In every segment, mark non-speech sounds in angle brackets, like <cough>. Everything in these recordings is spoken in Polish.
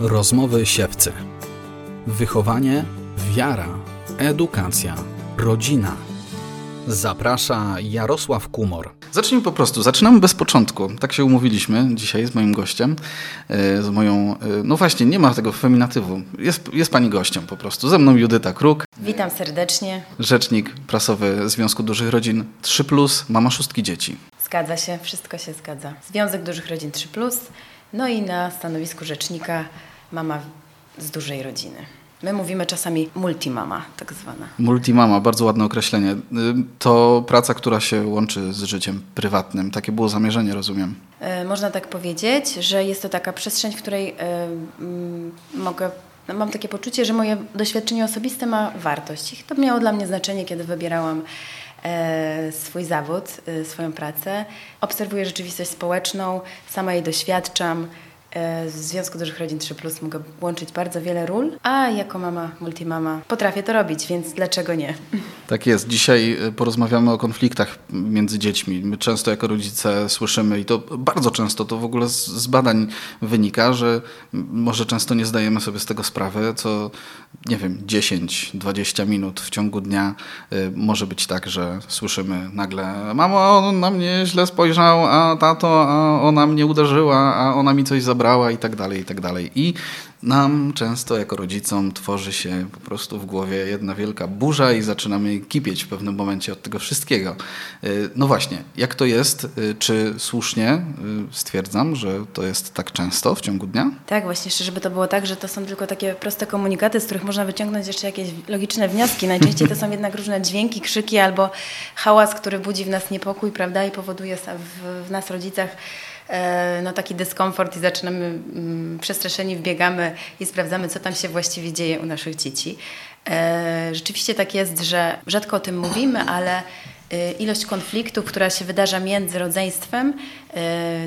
Rozmowy siewcy. Wychowanie, wiara, edukacja, rodzina. Zaprasza Jarosław Kumor. Zacznijmy po prostu. Zaczynamy bez początku. Tak się umówiliśmy dzisiaj z moim gościem. e, Z moją. e, No właśnie, nie ma tego feminatywu. Jest, jest pani gościem po prostu. Ze mną Judyta Kruk, Witam serdecznie. rzecznik prasowy Związku Dużych Rodzin 3, mama szóstki dzieci. Zgadza się, wszystko się zgadza. Związek Dużych Rodzin 3, no i na stanowisku rzecznika mama z dużej rodziny. My mówimy czasami multimama, tak zwana. Multimama, bardzo ładne określenie. Y, To praca, która się łączy z życiem prywatnym. Takie było zamierzenie, rozumiem. E, Można tak powiedzieć, że jest to taka przestrzeń, w której e, mm, mogę. No mam takie poczucie, że moje doświadczenie osobiste ma wartość. I to miało dla mnie znaczenie, kiedy wybierałam e, swój zawód, swoją pracę. Obserwuję rzeczywistość społeczną, sama jej doświadczam. E, W Związku Dużych Rodzin 3 mogę łączyć bardzo wiele ról, a jako mama, multimama potrafię to robić, więc dlaczego nie? Tak jest. Dzisiaj y, porozmawiamy o konfliktach między dziećmi. My często jako rodzice słyszymy, i to bardzo często to w ogóle z, z badań wynika, że może często nie zdajemy sobie z tego sprawy, co nie wiem, 10-20 minut w ciągu dnia y, może być tak, że słyszymy nagle mamo, on na mnie źle spojrzał, a tato, a ona mnie uderzyła, a ona mi coś zabrała i tak dalej, i tak dalej. I nam często jako rodzicom tworzy się po prostu w głowie jedna wielka burza i zaczynamy kipieć w pewnym momencie od tego wszystkiego. Y, No właśnie, jak to jest? Y, Czy słusznie y, stwierdzam, że to jest tak często w ciągu dnia? Tak, właśnie żeby to było tak, że to są tylko takie proste komunikaty, z których można wyciągnąć jeszcze jakieś logiczne wnioski. Najczęściej to są <laughs> jednak różne dźwięki, krzyki albo hałas, który budzi w nas niepokój, prawda, i powoduje w, nas rodzicach no, taki dyskomfort i zaczynamy mm, przestraszeni, wbiegamy i sprawdzamy, co tam się właściwie dzieje u naszych dzieci. E, rzeczywiście tak jest, że rzadko o tym mówimy, ale ilość konfliktów, która się wydarza między rodzeństwem, y,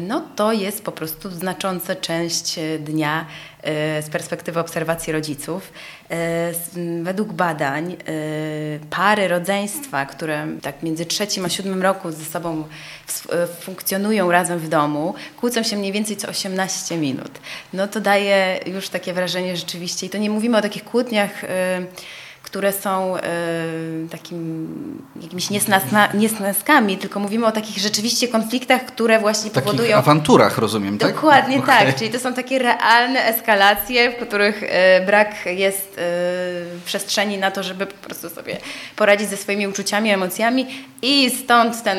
no to jest po prostu znacząca część y, dnia y, z perspektywy obserwacji rodziców. Y, s- m, Według badań y, pary rodzeństwa, które tak między trzecim a siódmym roku ze sobą y, funkcjonują razem w domu, kłócą się mniej więcej co 18 minut. No to daje już takie wrażenie rzeczywiście i to nie mówimy o takich kłótniach y, które są e, takim, jakimiś niesnasna, niesnaskami, tylko mówimy o takich rzeczywiście konfliktach, które właśnie takich powodują... awanturach, rozumiem, tak? Dokładnie Okej. tak, czyli to są takie realne eskalacje, w których e, brak jest e, przestrzeni na to, żeby po prostu sobie poradzić ze swoimi uczuciami, emocjami i stąd ten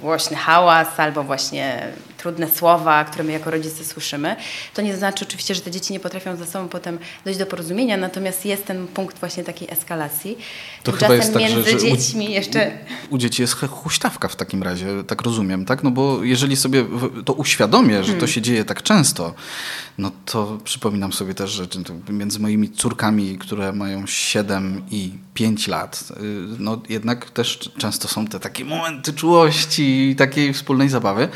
głośny hałas albo właśnie trudne słowa, które my jako rodzice słyszymy. To nie znaczy oczywiście, że te dzieci nie potrafią ze sobą potem dojść do porozumienia, natomiast jest ten punkt właśnie takiej eskalacji. To chyba jest tak, że, między że dziećmi jeszcze... u, u dzieci jest huśtawka w takim razie, tak rozumiem, tak? No bo jeżeli sobie to uświadomię, że to się dzieje tak często, no to przypominam sobie też, że to między moimi córkami, które mają 7 i 5 lat, y, no jednak też często są te takie momenty czułości i takiej wspólnej zabawy,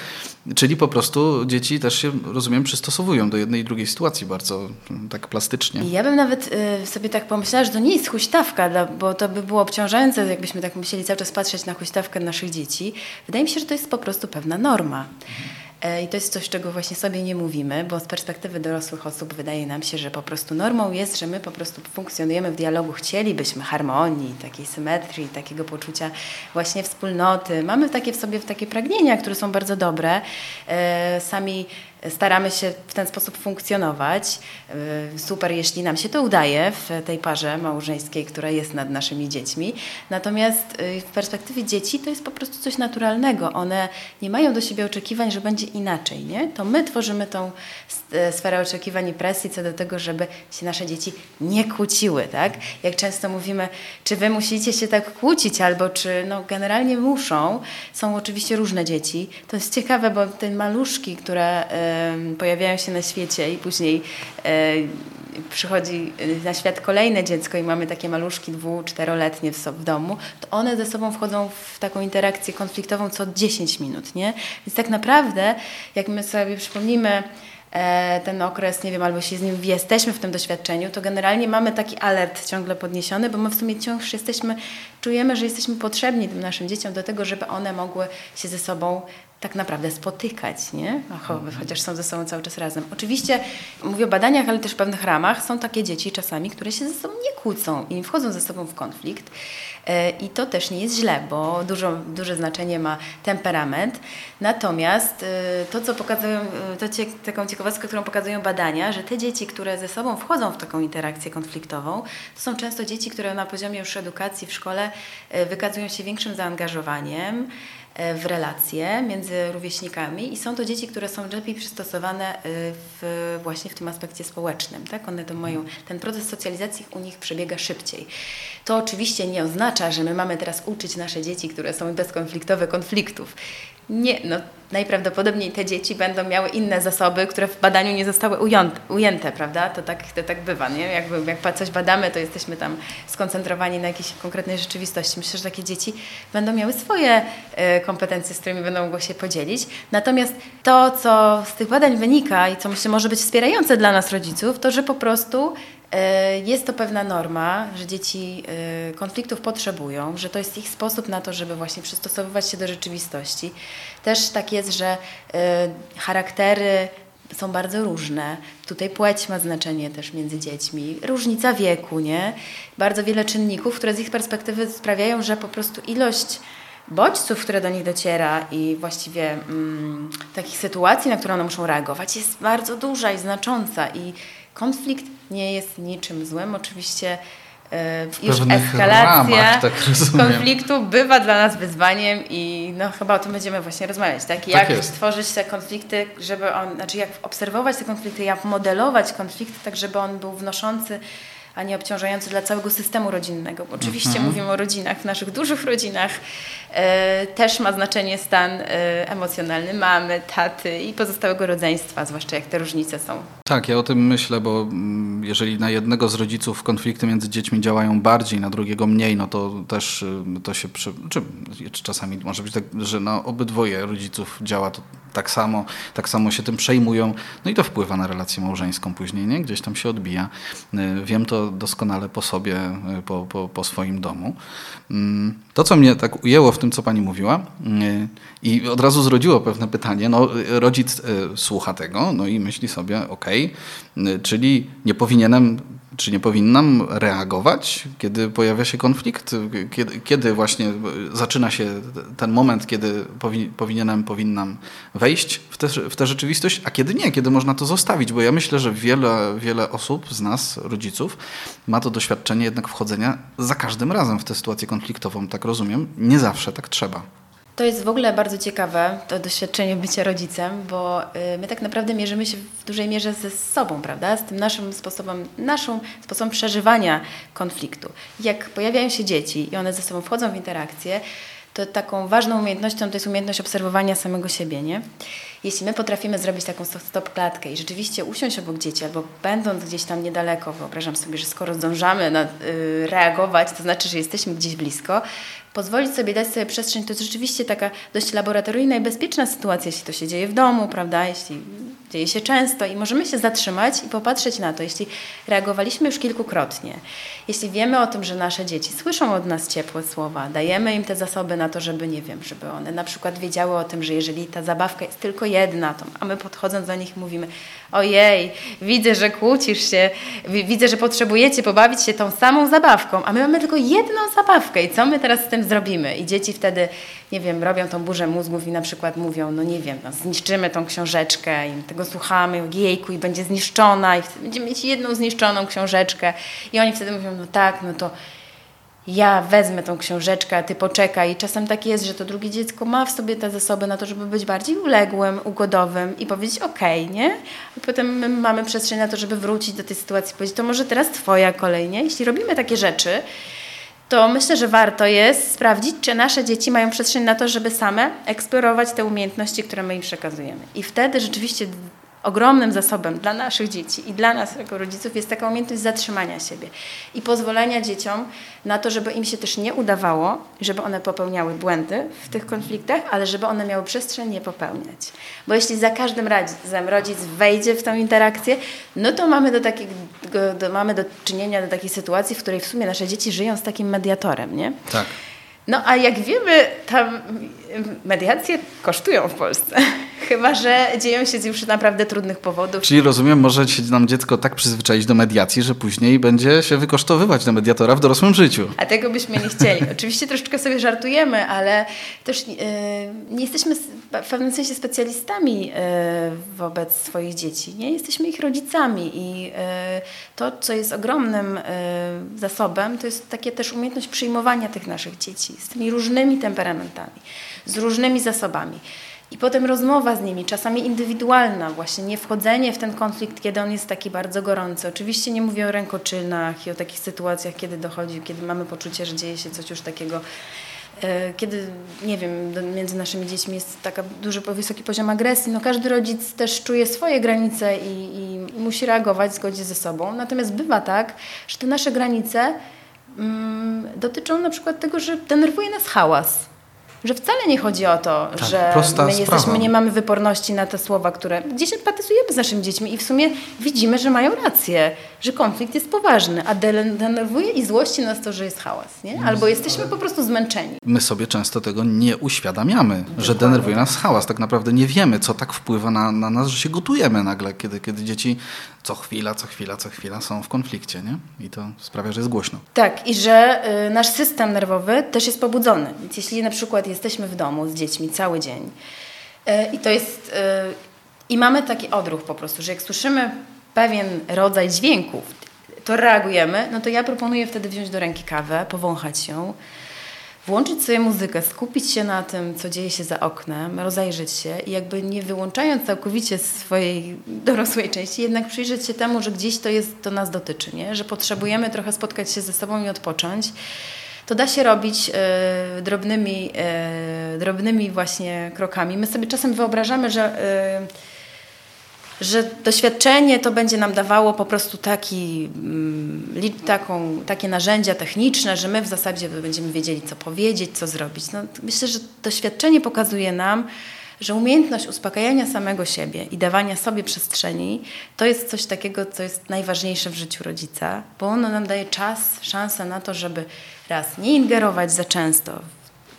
czyli po prostu dzieci też się, rozumiem, przystosowują do jednej i drugiej sytuacji bardzo tak plastycznie. Ja bym nawet y, sobie tak pomyślała, że to nie jest huśtawka, dla, bo to by było obciążające, jakbyśmy tak musieli cały czas patrzeć na huśtawkę naszych dzieci. Wydaje mi się, że to jest po prostu pewna norma. E, I to jest coś, czego właśnie sobie nie mówimy, bo z perspektywy dorosłych osób wydaje nam się, że po prostu normą jest, że my po prostu funkcjonujemy w dialogu. Chcielibyśmy harmonii, takiej symetrii, takiego poczucia właśnie wspólnoty. Mamy takie w sobie takie pragnienia, które są bardzo dobre. E, Sami staramy się w ten sposób funkcjonować. Yy, Super, jeśli nam się to udaje w tej parze małżeńskiej, która jest nad naszymi dziećmi. Natomiast yy, w perspektywie dzieci to jest po prostu coś naturalnego. One nie mają do siebie oczekiwań, że będzie inaczej. Nie? To my tworzymy tą e, sferę oczekiwań i presji co do tego, żeby się nasze dzieci nie kłóciły. Tak? Jak często mówimy, czy wy musicie się tak kłócić, albo czy no, generalnie muszą. Są oczywiście różne dzieci. To jest ciekawe, bo te maluszki, które em, pojawiają się na świecie i później przychodzi na świat kolejne dziecko i mamy takie maluszki dwu, czteroletnie w, w domu, to one ze sobą wchodzą w taką interakcję konfliktową co 10 minut, nie? Więc tak naprawdę, jak my sobie przypomnimy e, ten okres, nie wiem, albo się z nim jesteśmy w tym doświadczeniu, to generalnie mamy taki alert ciągle podniesiony, bo my w sumie wciąż jesteśmy, czujemy, że jesteśmy potrzebni tym naszym dzieciom do tego, żeby one mogły się ze sobą tak naprawdę spotykać, nie? chociaż są ze sobą cały czas razem. Oczywiście mówię o badaniach, ale też w pewnych ramach są takie dzieci czasami, które się ze sobą nie kłócą i wchodzą ze sobą w konflikt. E, I to też nie jest źle, bo dużo, duże znaczenie ma temperament. Natomiast e, to, co pokazują, e, to cie, taką ciekawostkę, którą pokazują badania, że te dzieci, które ze sobą wchodzą w taką interakcję konfliktową, to są często dzieci, które na poziomie już edukacji w szkole wykazują się większym zaangażowaniem, w relacje między rówieśnikami i są to dzieci, które są lepiej przystosowane w, właśnie w tym aspekcie społecznym. Tak? One to mają, ten proces socjalizacji u nich przebiega szybciej. To oczywiście nie oznacza, że my mamy teraz uczyć nasze dzieci, które są bezkonfliktowe, konfliktów. Nie, no, najprawdopodobniej te dzieci będą miały inne zasoby, które w badaniu nie zostały ujęte, ujęte prawda? To tak, to tak bywa, nie? Jakby, jak coś badamy, to jesteśmy tam skoncentrowani na jakiejś konkretnej rzeczywistości. Myślę, że takie dzieci będą miały swoje y, kompetencje, z którymi będą mogły się podzielić. Natomiast to, co z tych badań wynika i co myślę może być wspierające dla nas rodziców, to, że po prostu E, jest to pewna norma, że dzieci e, konfliktów potrzebują, że to jest ich sposób na to, żeby właśnie przystosowywać się do rzeczywistości. Też tak jest, że e, charaktery są bardzo różne. Tutaj płeć ma znaczenie też między dziećmi, różnica wieku, nie? Bardzo wiele czynników, które z ich perspektywy sprawiają, że po prostu ilość bodźców, które do nich dociera i właściwie mm, takich sytuacji, na które one muszą reagować, jest bardzo duża i znacząca i konflikt nie jest niczym złym. Oczywiście e, w już eskalacja tak konfliktu bywa dla nas wyzwaniem i no chyba o tym będziemy właśnie rozmawiać, tak? tak jak tak stworzyć te konflikty, żeby on, znaczy jak obserwować te konflikty, jak modelować konflikty, tak żeby on był wnoszący a nie obciążający dla całego systemu rodzinnego. Bo oczywiście mhm. mówimy o rodzinach, w naszych dużych rodzinach e, też ma znaczenie stan e, emocjonalny mamy, taty i pozostałego rodzeństwa, zwłaszcza jak te różnice są. Tak, ja o tym myślę, bo mm, jeżeli na jednego z rodziców konflikty między dziećmi działają bardziej, na drugiego mniej, no to też y, to się, przy, czy, czy czasami może być tak, że na obydwoje rodziców działa to tak samo, tak samo się tym przejmują, no i to wpływa na relację małżeńską później, nie? Gdzieś tam się odbija. Y, wiem to doskonale po sobie, y, po, po, po swoim domu. Mm, to, co mnie tak ujęło w tym, co pani mówiła y, i od razu zrodziło pewne pytanie, no rodzic słucha tego, no i myśli sobie, ok, czyli nie powinienem czy nie powinnam reagować, kiedy pojawia się konflikt? Kiedy, kiedy właśnie zaczyna się ten moment, kiedy powi, powinienem, powinnam wejść w, te, w tę rzeczywistość, a kiedy nie, kiedy można to zostawić? Bo ja myślę, że wiele, wiele osób z nas, rodziców, ma to doświadczenie jednak wchodzenia za każdym razem w tę sytuację konfliktową. Tak rozumiem, nie zawsze tak trzeba. To jest w ogóle bardzo ciekawe, to doświadczenie bycia rodzicem, bo y, my tak naprawdę mierzymy się w dużej mierze ze sobą, prawda? Z tym naszym sposobem, naszą sposobem przeżywania konfliktu. Jak pojawiają się dzieci i one ze sobą wchodzą w interakcję, to taką ważną umiejętnością to jest umiejętność obserwowania samego siebie, nie? Jeśli my potrafimy zrobić taką stop klatkę i rzeczywiście usiąść obok dzieci, albo będąc gdzieś tam niedaleko, wyobrażam sobie, że skoro zdążamy na, y, reagować, to znaczy, że jesteśmy gdzieś blisko, pozwolić sobie, dać sobie przestrzeń, to jest rzeczywiście taka dość laboratoryjna i bezpieczna sytuacja, jeśli to się dzieje w domu, prawda, jeśli dzieje się często i możemy się zatrzymać i popatrzeć na to, jeśli reagowaliśmy już kilkukrotnie, jeśli wiemy o tym, że nasze dzieci słyszą od nas ciepłe słowa, dajemy im te zasoby na to, żeby, nie wiem, żeby one na przykład wiedziały o tym, że jeżeli ta zabawka jest tylko jedna, to, a my podchodząc do nich mówimy, ojej, widzę, że kłócisz się, widzę, że potrzebujecie pobawić się tą samą zabawką, a my mamy tylko jedną zabawkę i co my teraz z tym zrobimy? I dzieci wtedy, nie wiem, robią tą burzę mózgów i na przykład mówią, no nie wiem, no, zniszczymy tą książeczkę i tego słuchamy, jejku, i będzie zniszczona i będziemy mieć jedną zniszczoną książeczkę i oni wtedy mówią, no tak, no to ja wezmę tą książeczkę, a ty poczekaj. I czasem tak jest, że to drugie dziecko ma w sobie te zasoby na to, żeby być bardziej uległym, ugodowym i powiedzieć okej, okay, nie? A potem my mamy przestrzeń na to, żeby wrócić do tej sytuacji i powiedzieć, to może teraz twoja kolej, nie? Jeśli robimy takie rzeczy, to myślę, że warto jest sprawdzić, czy nasze dzieci mają przestrzeń na to, żeby same eksplorować te umiejętności, które my im przekazujemy. I wtedy rzeczywiście ogromnym zasobem dla naszych dzieci i dla nas jako rodziców jest taka umiejętność zatrzymania siebie i pozwolenia dzieciom na to, żeby im się też nie udawało, żeby one popełniały błędy w tych konfliktach, ale żeby one miały przestrzeń nie popełniać. Bo jeśli za każdym razem rodzic wejdzie w tę interakcję, no to mamy do, takiego, do, mamy do czynienia do takiej sytuacji, w której w sumie nasze dzieci żyją z takim mediatorem, nie? Tak. No a jak wiemy, tam mediacje kosztują w Polsce. <laughs> Chyba, że dzieją się z już naprawdę trudnych powodów. Czyli rozumiem, może się nam dziecko tak przyzwyczaić do mediacji, że później będzie się wykosztowywać na mediatora w dorosłym życiu. A tego byśmy nie chcieli. Oczywiście troszeczkę sobie żartujemy, ale też yy, nie jesteśmy w pewnym sensie specjalistami yy, wobec swoich dzieci. Nie jesteśmy ich rodzicami i yy, to, co jest ogromnym zasobem, to jest takie też umiejętność przyjmowania tych naszych dzieci z tymi różnymi temperamentami, z różnymi zasobami. I potem rozmowa z nimi, czasami indywidualna, właśnie nie wchodzenie w ten konflikt, kiedy on jest taki bardzo gorący. Oczywiście nie mówię o rękoczynach i o takich sytuacjach, kiedy dochodzi, kiedy mamy poczucie, że dzieje się coś już takiego, e, kiedy, nie wiem, między naszymi dziećmi jest taka duży, wysoki poziom agresji. No każdy rodzic też czuje swoje granice i, i musi reagować w zgodzie ze sobą. Natomiast bywa tak, że te nasze granice mm, dotyczą na przykład tego, że denerwuje nas hałas że wcale nie chodzi o to, tak, że my, jesteśmy, nie mamy wyporności na te słowa, które gdzieś empatyzujemy z naszymi dziećmi i w sumie widzimy, że mają rację, że konflikt jest poważny, a denerwuje i złości nas to, że jest hałas, nie? albo jesteśmy po prostu zmęczeni. My sobie często tego nie uświadamiamy, Dokładnie. że denerwuje nas hałas. Tak naprawdę nie wiemy, co tak wpływa na, na nas, że się gotujemy nagle, kiedy, kiedy dzieci co chwila, co chwila, co chwila są w konflikcie, nie? I to sprawia, że jest głośno. Tak, i że y, nasz system nerwowy też jest pobudzony. Więc jeśli na przykład jesteśmy w domu z dziećmi cały dzień y, i to jest... Y, I mamy taki odruch po prostu, że jak słyszymy pewien rodzaj dźwięków, to reagujemy, no to ja proponuję wtedy wziąć do ręki kawę, powąchać ją, włączyć sobie muzykę, skupić się na tym, co dzieje się za oknem, rozejrzeć się i jakby nie wyłączając całkowicie swojej dorosłej części, jednak przyjrzeć się temu, że gdzieś to, jest, to nas dotyczy, nie? że potrzebujemy trochę spotkać się ze sobą i odpocząć. To da się robić y, drobnymi, y, drobnymi właśnie krokami. My sobie czasem wyobrażamy, że y, że doświadczenie to będzie nam dawało po prostu taki, mm, taką, takie narzędzia techniczne, że my w zasadzie będziemy wiedzieli, co powiedzieć, co zrobić. No, myślę, że doświadczenie pokazuje nam, że umiejętność uspokajania samego siebie i dawania sobie przestrzeni to jest coś takiego, co jest najważniejsze w życiu rodzica, bo ono nam daje czas, szansę na to, żeby raz nie ingerować za często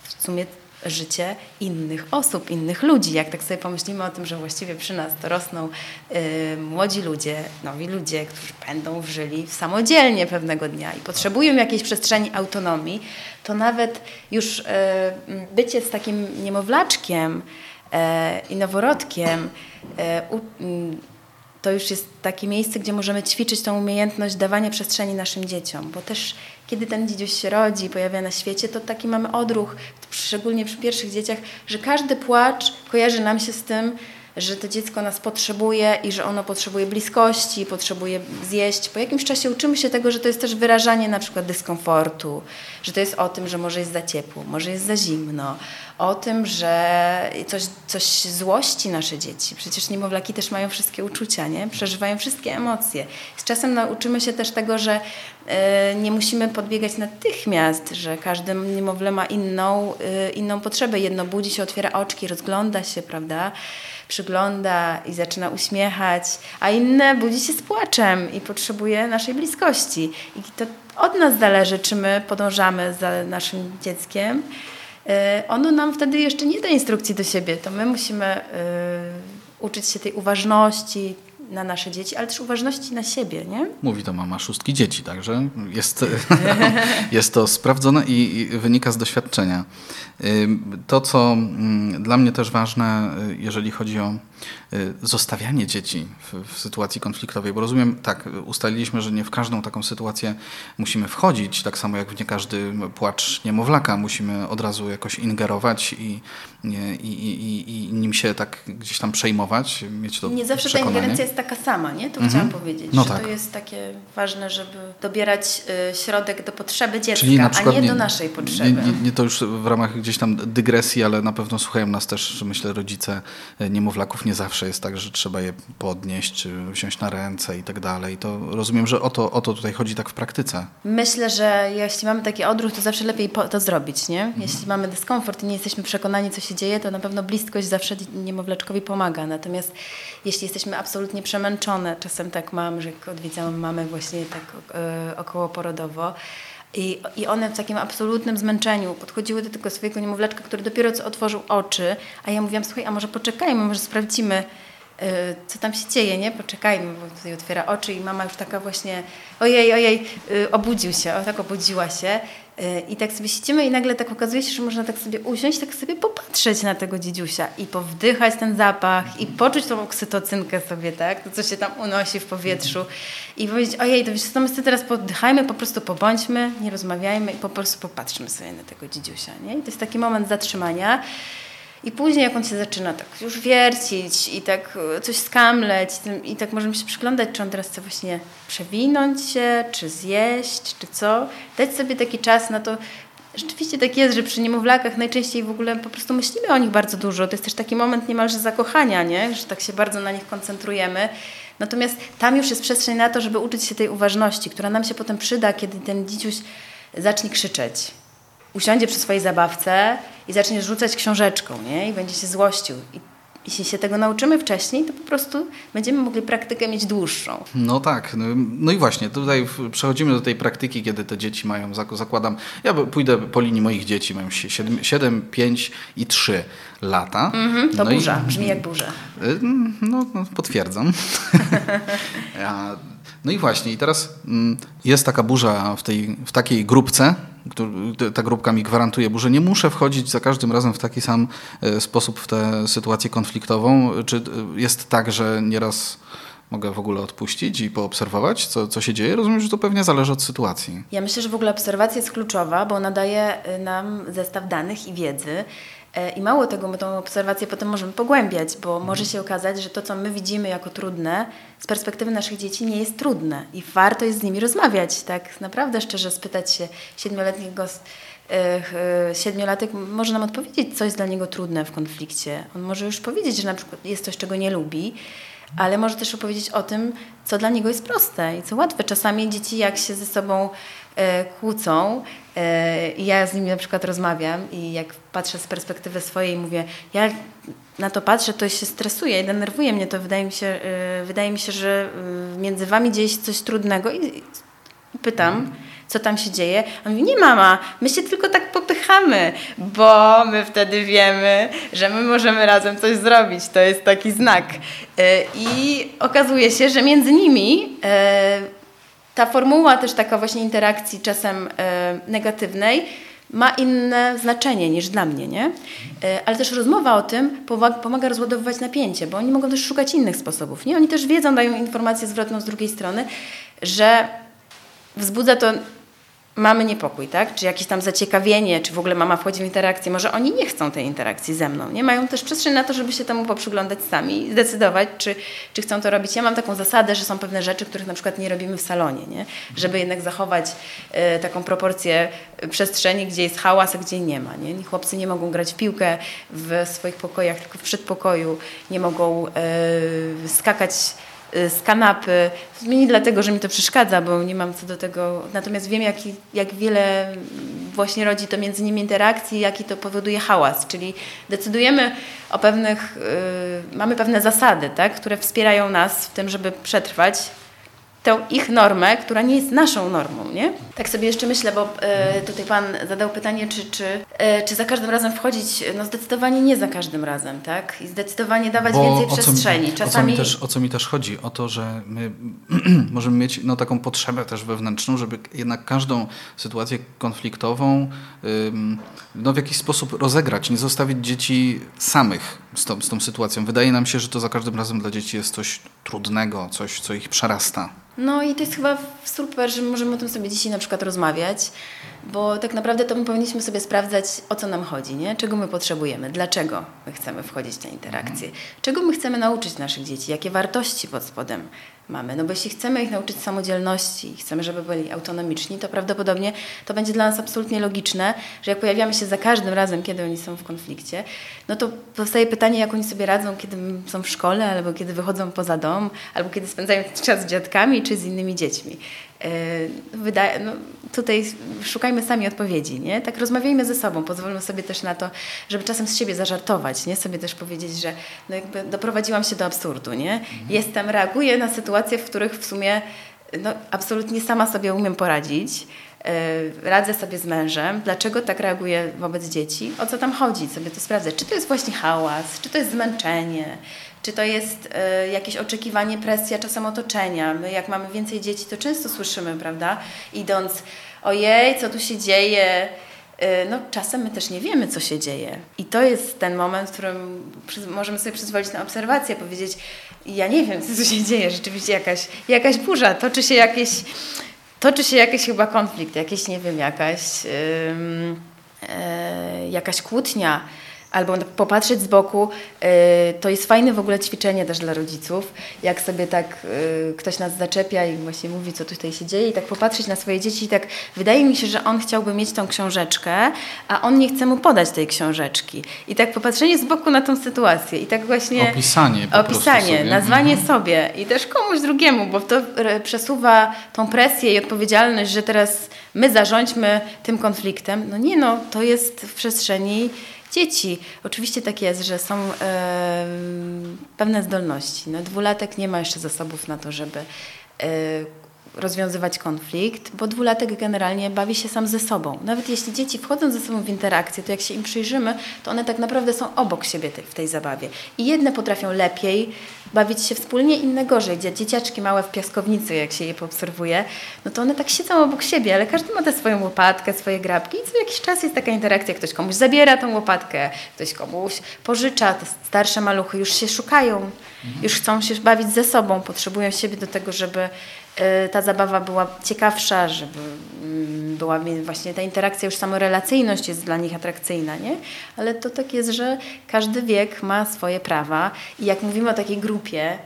w sumie życie innych osób, innych ludzi. Jak tak sobie pomyślimy o tym, że właściwie przy nas dorosną yy, młodzi ludzie, nowi ludzie, którzy będą żyli samodzielnie pewnego dnia i potrzebują jakiejś przestrzeni autonomii, to nawet już yy, bycie z takim niemowlaczkiem i noworodkiem y, to już jest takie miejsce, gdzie możemy ćwiczyć tą umiejętność dawania przestrzeni naszym dzieciom, bo też kiedy ten dzidziuś się rodzi, pojawia na świecie, to taki mamy odruch, szczególnie przy pierwszych dzieciach, że każdy płacz kojarzy nam się z tym, że to dziecko nas potrzebuje i że ono potrzebuje bliskości, potrzebuje zjeść. Po jakimś czasie uczymy się tego, że to jest też wyrażanie na przykład dyskomfortu, że to jest o tym, że może jest za ciepło, może jest za zimno, o tym, że coś, coś złości nasze dzieci. Przecież niemowlaki też mają wszystkie uczucia, nie? przeżywają wszystkie emocje. Z czasem nauczymy się też tego, że y, nie musimy podbiegać natychmiast, że każdy niemowlę ma inną, y, inną potrzebę. Jedno budzi się, otwiera oczki, rozgląda się, prawda? Przygląda i zaczyna uśmiechać, a inne budzi się z płaczem i potrzebuje naszej bliskości. I to od nas zależy, czy my podążamy za naszym dzieckiem. Y, ono nam wtedy jeszcze nie da instrukcji do siebie, to my musimy y, uczyć się tej uważności, na nasze dzieci, ale też uważności na siebie, nie? Mówi to mama szóstki dzieci, także jest, <laughs> jest to sprawdzone i, i wynika z doświadczenia. To, co mm, dla mnie też ważne, y, jeżeli chodzi o zostawianie dzieci w, w, sytuacji konfliktowej, bo rozumiem, tak, ustaliliśmy, że nie w każdą taką sytuację musimy wchodzić, tak samo jak w nie każdy płacz niemowlaka musimy od razu jakoś ingerować i, i, i, i nim się tak gdzieś tam przejmować, mieć to Nie zawsze przekonanie. ta ingerencja jest taka sama, nie? To mhm. chciałam powiedzieć, no że tak. to jest takie ważne, żeby dobierać y, środek do potrzeby dziecka, a nie, nie, do naszej potrzeby. Nie, nie, nie to już w ramach gdzieś tam dygresji, ale na pewno słuchają nas też, myślę, rodzice niemowlaków. Nie zawsze jest tak, że trzeba je podnieść, czy wziąć na ręce i tak dalej. To rozumiem, że o to, o to tutaj chodzi tak w praktyce. Myślę, że jeśli mamy taki odruch, to zawsze lepiej to zrobić, nie? Mhm. Jeśli mamy dyskomfort i nie jesteśmy przekonani, co się dzieje, to na pewno bliskość zawsze niemowleczkowi pomaga. Natomiast jeśli jesteśmy absolutnie przemęczone, czasem tak mam, że jak odwiedzamy mamy właśnie tak e, około porodowo, I, I one w takim absolutnym zmęczeniu podchodziły do tego swojego niemowleczka, który dopiero co otworzył oczy, a ja mówiłam, słuchaj, a może poczekajmy, może sprawdzimy, Y, co tam się dzieje, nie? Poczekajmy, bo tutaj otwiera oczy i mama już taka właśnie, ojej, ojej, y, obudził się, o tak obudziła się. I tak sobie siedzimy i nagle tak okazuje się, że można tak sobie usiąść, tak sobie popatrzeć na tego dziedziusia i powdychać ten zapach i poczuć tą oksytocynkę sobie, tak? To, co się tam unosi w powietrzu i powiedzieć, ojej, to wiesz co, my sobie teraz poddychajmy, po prostu pobądźmy, nie rozmawiajmy i po prostu popatrzmy sobie na tego dziedziusia, nie? I to jest taki moment zatrzymania. I później, jak on się zaczyna tak już wiercić i tak e, coś skamleć, i tak możemy się przyglądać, czy on teraz chce właśnie przewinąć się, czy zjeść, czy co. Dać sobie taki czas na to. Rzeczywiście tak jest, że przy niemowlakach najczęściej w ogóle po prostu myślimy o nich bardzo dużo. To jest też taki moment niemalże zakochania, nie? że tak się bardzo na nich koncentrujemy. Natomiast tam już jest przestrzeń na to, żeby uczyć się tej uważności, która nam się potem przyda, kiedy ten dzidziuś zacznie krzyczeć usiądzie przy swojej zabawce i zacznie rzucać książeczką, nie? I będzie się złościł. I jeśli się tego nauczymy wcześniej, to po prostu będziemy mogli praktykę mieć dłuższą. No tak. No, no i właśnie, tutaj przechodzimy do tej praktyki, kiedy te dzieci mają, zakładam, ja pójdę po linii moich dzieci, mają 7, 7 5 i 3 lata. Mm -hmm, to no burza, i, brzmi jak burza. Y, no, no potwierdzam. <laughs> <laughs> no i właśnie, i teraz mm, jest taka burza w, tej, w takiej grupce, ta grupka mi gwarantuje burzę. Nie muszę wchodzić za każdym razem w taki sam e, sposób w tę sytuację konfliktową. Czy e, jest tak, że nieraz mogę w ogóle odpuścić i poobserwować, co, co się dzieje? Rozumiem, że to pewnie zależy od sytuacji. Ja myślę, że w ogóle obserwacja jest kluczowa, bo ona daje e, nam zestaw danych i wiedzy. I mało tego, my tą obserwację potem możemy pogłębiać, bo może się okazać, że to, co my widzimy jako trudne, z perspektywy naszych dzieci nie jest trudne i warto jest z nimi rozmawiać, tak naprawdę szczerze spytać się siedmioletniego e, siedmiolatek może nam odpowiedzieć, co jest dla niego trudne w konflikcie. On może już powiedzieć, że na przykład jest coś, czego nie lubi, ale może też opowiedzieć o tym, co dla niego jest proste i co łatwe. Czasami dzieci, jak się ze sobą e, kłócą, e, i ja z nimi na przykład rozmawiam i jak patrzę z perspektywy swojej, mówię, ja na to patrzę, to się stresuje i denerwuje mnie to. Wydaje mi się, e, wydaje mi się że między wami dzieje się coś trudnego i pytam, co tam się dzieje. On mówi, nie mama, my się tylko tak popychamy, bo my wtedy wiemy, że my możemy razem coś zrobić. To jest taki znak. E, I okazuje się, że między nimi e, ta formuła też taka właśnie interakcji czasem e, negatywnej ma inne znaczenie niż dla mnie, nie? Ale też rozmowa o tym pomaga rozładowywać napięcie, bo oni mogą też szukać innych sposobów, nie? Oni też wiedzą, dają informację zwrotną z drugiej strony, że wzbudza to mamy niepokój, tak? Czy jakieś tam zaciekawienie, czy w ogóle mama wchodzi w interakcję. Może oni nie chcą tej interakcji ze mną, nie? Mają też przestrzeń na to, żeby się temu poprzyglądać sami i zdecydować, czy, czy chcą to robić. Ja mam taką zasadę, że są pewne rzeczy, których na przykład nie robimy w salonie, nie? Żeby jednak zachować e, taką proporcję przestrzeni, gdzie jest hałas, a gdzie nie ma, nie? Chłopcy nie mogą grać w piłkę w swoich pokojach, tylko w przedpokoju, nie mogą e, skakać Y, z kanapy. Nie dlatego, że mi to przeszkadza, bo nie mam co do tego. Natomiast wiem, jak, jak wiele właśnie rodzi to między nimi interakcji, jaki to powoduje hałas. Czyli decydujemy o pewnych, yy, mamy pewne zasady, tak, które wspierają nas w tym, żeby przetrwać tę ich normę, która nie jest naszą normą, nie? Tak sobie jeszcze myślę, bo e, tutaj Pan zadał pytanie, czy, czy, e, czy za każdym razem wchodzić, no zdecydowanie nie za każdym razem, tak? I zdecydowanie dawać bo więcej przestrzeni. Czasami... O co, mi też, o co mi też chodzi? O to, że my <clears throat> możemy mieć no, taką potrzebę też wewnętrzną, żeby jednak każdą sytuację konfliktową no, w jakiś sposób rozegrać, nie zostawić dzieci samych z tą, z tą sytuacją. Wydaje nam się, że to za każdym razem dla dzieci jest coś trudnego, coś, co ich przerasta. No i to jest chyba super, że możemy o tym sobie dzisiaj na przykład rozmawiać, bo tak naprawdę to my powinniśmy sobie sprawdzać, o co nam chodzi, nie? czego my potrzebujemy, dlaczego my chcemy wchodzić w te interakcje, czego my chcemy nauczyć naszych dzieci, jakie wartości pod spodem mamy. No bo jeśli chcemy ich nauczyć samodzielności, chcemy, żeby byli autonomiczni, to prawdopodobnie to będzie dla nas absolutnie logiczne, że jak pojawiamy się za każdym razem, kiedy oni są w konflikcie, no to powstaje pytanie, jak oni sobie radzą, kiedy są w szkole, albo kiedy wychodzą poza dom, albo kiedy spędzają czas z dziadkami, czy z innymi dziećmi. E, wydaje, no, tutaj szukajmy sami odpowiedzi, nie? Tak rozmawiajmy ze sobą, pozwólmy sobie też na to, żeby czasem z siebie zażartować, nie? Sobie też powiedzieć, że no jakby doprowadziłam się do absurdu, nie? Mhm. Jestem, reaguję na sytuacje, w których w sumie no, absolutnie sama sobie umiem poradzić, radzę sobie z mężem, dlaczego tak reaguję wobec dzieci, o co tam chodzi, sobie to sprawdzę. Czy to jest właśnie hałas, czy to jest zmęczenie, czy to jest y, jakieś oczekiwanie, presja czasem otoczenia. My jak mamy więcej dzieci, to często słyszymy, prawda, idąc, ojej, co tu się dzieje, no, czasem my też nie wiemy, co się dzieje. I to jest ten moment, w którym możemy sobie przyzwolić na obserwację, powiedzieć, ja nie wiem, co tu się dzieje, rzeczywiście jakaś, jakaś burza, toczy się jakieś, toczy się jakiś chyba konflikt, jakieś, nie wiem, jakaś, yy, jakaś kłótnia, albo popatrzeć z boku, y, to jest fajne w ogóle ćwiczenie też dla rodziców, jak sobie tak y, ktoś nas zaczepia i właśnie mówi, co tutaj się dzieje i tak popatrzeć na swoje dzieci i tak wydaje mi się, że on chciałby mieć tą książeczkę, a on nie chce mu podać tej książeczki. I tak popatrzenie z boku na tą sytuację i tak właśnie... Opisanie Opisanie, sobie. nazwanie mhm. sobie i też komuś drugiemu, bo to przesuwa tą presję i odpowiedzialność, że teraz my zarządźmy tym konfliktem. No nie no, to jest w przestrzeni dzieci. Oczywiście tak jest, że są e, pewne zdolności. No, dwulatek nie ma jeszcze zasobów na to, żeby e, rozwiązywać konflikt, bo dwulatek generalnie bawi się sam ze sobą. Nawet jeśli dzieci wchodzą ze sobą w interakcję, to jak się im przyjrzymy, to one tak naprawdę są obok siebie w tej zabawie. I jedne potrafią lepiej bawić się wspólnie, inne gorzej. Dzieciaczki małe w piaskownicy, jak się je poobserwuje, no to one tak siedzą obok siebie, ale każdy ma tę swoją łopatkę, swoje grabki i co jakiś czas jest taka interakcja. Ktoś komuś zabiera tą łopatkę, ktoś komuś pożycza. Te starsze maluchy już się szukają, mhm. już chcą się bawić ze sobą, potrzebują siebie do tego, żeby ta zabawa była ciekawsza, żeby mm, była właśnie ta interakcja, już samorelacyjność jest dla nich atrakcyjna, nie? Ale to tak jest, że każdy wiek ma swoje prawa i jak mówimy o takiej grupie,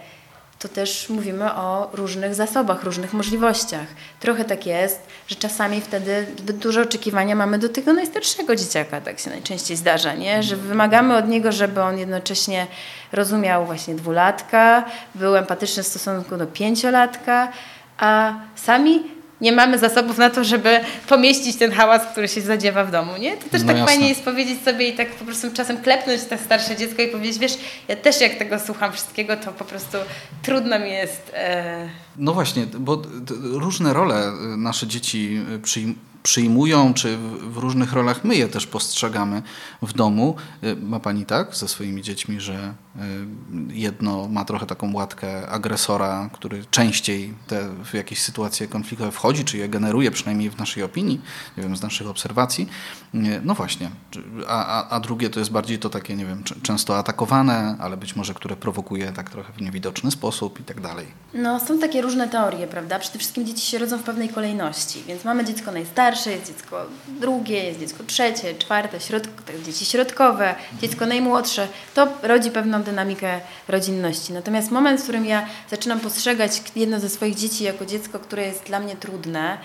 to też mówimy o różnych zasobach, różnych możliwościach. Trochę tak jest, że czasami wtedy zbyt duże oczekiwania mamy do tego najstarszego dzieciaka, tak się najczęściej zdarza, nie? że wymagamy od niego, żeby on jednocześnie rozumiał właśnie dwulatka, był empatyczny w stosunku do pięciolatka, a sami nie mamy zasobów na to, żeby pomieścić ten hałas, który się zadziewa w domu, nie? To też no tak jasne. fajnie jest powiedzieć sobie i tak po prostu czasem klepnąć to starsze dziecko i powiedzieć, wiesz, ja też jak tego słucham wszystkiego, to po prostu trudno mi jest... E... No właśnie, bo różne role nasze dzieci przyjmują przyjmują, czy w różnych rolach my je też postrzegamy w domu. Y, ma pani tak ze swoimi dziećmi, że y, jedno ma trochę taką łatkę agresora, który częściej w jakieś sytuacje konfliktowe wchodzi, czy je generuje, przynajmniej w naszej opinii, nie wiem, z naszych obserwacji. Y, no właśnie. A, a, a drugie to jest bardziej to takie, nie wiem, często atakowane, ale być może, które prowokuje tak trochę w niewidoczny sposób i tak dalej. No, są takie różne teorie, prawda? Przede wszystkim dzieci się rodzą w pewnej kolejności, więc mamy dziecko najstarsze, starsze, jest dziecko drugie, jest dziecko trzecie, czwarte, środko, tak, dzieci środkowe, dziecko najmłodsze. To rodzi pewną dynamikę rodzinności. Natomiast moment, w którym ja zaczynam postrzegać jedno ze swoich dzieci jako dziecko, które jest dla mnie trudne,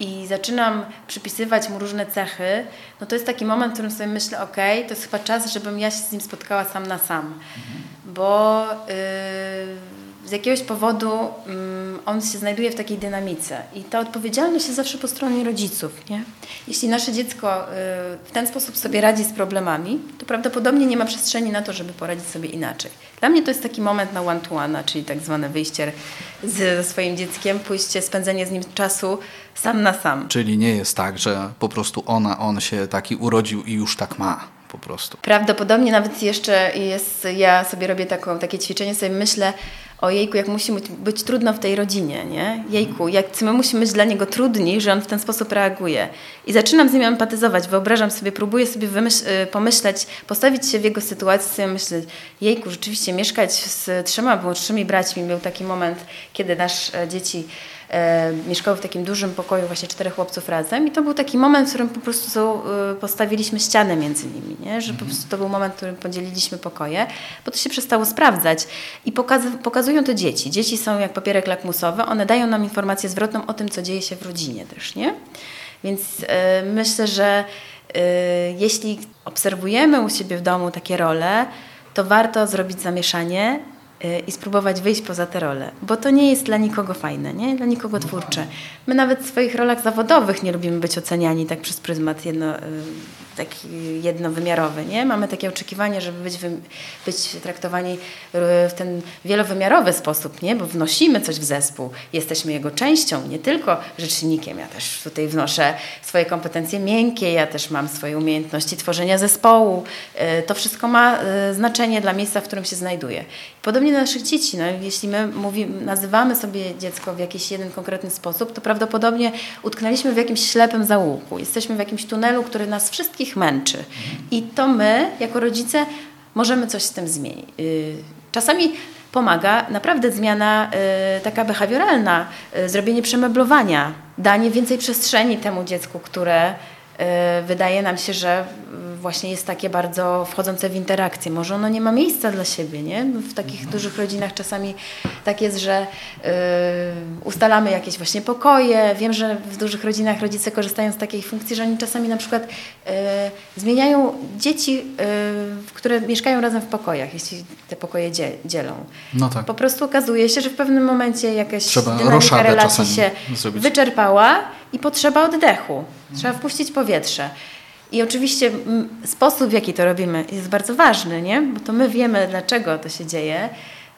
i zaczynam przypisywać mu różne cechy, no to jest taki moment, w którym sobie myślę, ok, to jest chyba czas, żebym ja się z nim spotkała sam na sam. Bo yy, z jakiegoś powodu um, on się znajduje w takiej dynamice i ta odpowiedzialność jest zawsze po stronie rodziców. Nie? Jeśli nasze dziecko y, w ten sposób sobie radzi z problemami, to prawdopodobnie nie ma przestrzeni na to, żeby poradzić sobie inaczej. Dla mnie to jest taki moment na one-to-one, czyli tak zwane wyjście z, ze swoim dzieckiem, pójście, spędzenie z nim czasu sam na sam. Czyli nie jest tak, że po prostu ona, on się taki urodził i już tak ma po prostu. Prawdopodobnie nawet jeszcze jest, ja sobie robię taką, takie ćwiczenie, sobie myślę, o jejku, jak musi być, trudno w tej rodzinie, nie? Jejku, jak my musimy być dla niego trudni, że on w ten sposób reaguje. I zaczynam z nim empatyzować, wyobrażam sobie, próbuję sobie y, pomyśleć, postawić się w jego sytuacji, myśleć, jejku, rzeczywiście mieszkać z trzema młodszymi braćmi. Był taki moment, kiedy nasz e, dzieci mieszkały w takim dużym pokoju, właśnie czterech chłopców razem i to był taki moment, w którym po prostu e, postawiliśmy ścianę między nimi, nie? że po mhm. prostu to był moment, w którym podzieliliśmy pokoje, bo to się przestało sprawdzać i pokaz pokazują to dzieci. Dzieci są jak papierek lakmusowy, one dają nam informację zwrotną o tym, co dzieje się w rodzinie też, nie? Więc e, myślę, że e, jeśli obserwujemy u siebie w domu takie role, to warto zrobić zamieszanie i spróbować wyjść poza te role, bo to nie jest dla nikogo fajne, nie? dla nikogo twórcze. My nawet w swoich rolach zawodowych nie lubimy być oceniani tak przez pryzmat jedno, y, taki jednowymiarowy, nie? Mamy takie oczekiwanie, żeby być, być traktowani w ten wielowymiarowy sposób, nie? Bo wnosimy coś w zespół, jesteśmy jego częścią, nie tylko rzecznikiem. Ja też tutaj wnoszę swoje kompetencje miękkie, ja też mam swoje umiejętności tworzenia zespołu. E, to wszystko ma e, znaczenie dla miejsca, w którym się znajduję. Podobnie naszych dzieci. No, jeśli my mówimy, nazywamy sobie dziecko w jakiś jeden konkretny sposób, to prawdopodobnie utknęliśmy w jakimś ślepym zaułku. Jesteśmy w jakimś tunelu, który nas wszystkich męczy. I to my, jako rodzice, możemy coś z tym zmienić. Y, czasami pomaga naprawdę zmiana y, taka behawioralna, y, zrobienie przemeblowania, danie więcej przestrzeni temu dziecku, które wydaje nam się, że właśnie jest takie bardzo wchodzące w interakcję. Może ono nie ma miejsca dla siebie, nie? W takich mhm. dużych rodzinach czasami tak jest, że yy, ustalamy jakieś właśnie pokoje. Wiem, że w dużych rodzinach rodzice korzystają z takiej funkcji, że oni czasami na przykład yy, zmieniają dzieci, yy, które mieszkają razem w pokojach, jeśli te pokoje dzielą. No tak. Po prostu okazuje się, że w pewnym momencie jakaś Trzeba dynamika relacji się zrobić. wyczerpała i potrzeba oddechu. Trzeba wpuścić powietrze. I oczywiście sposób, w jaki to robimy, jest bardzo ważny, nie? bo to my wiemy, dlaczego to się dzieje,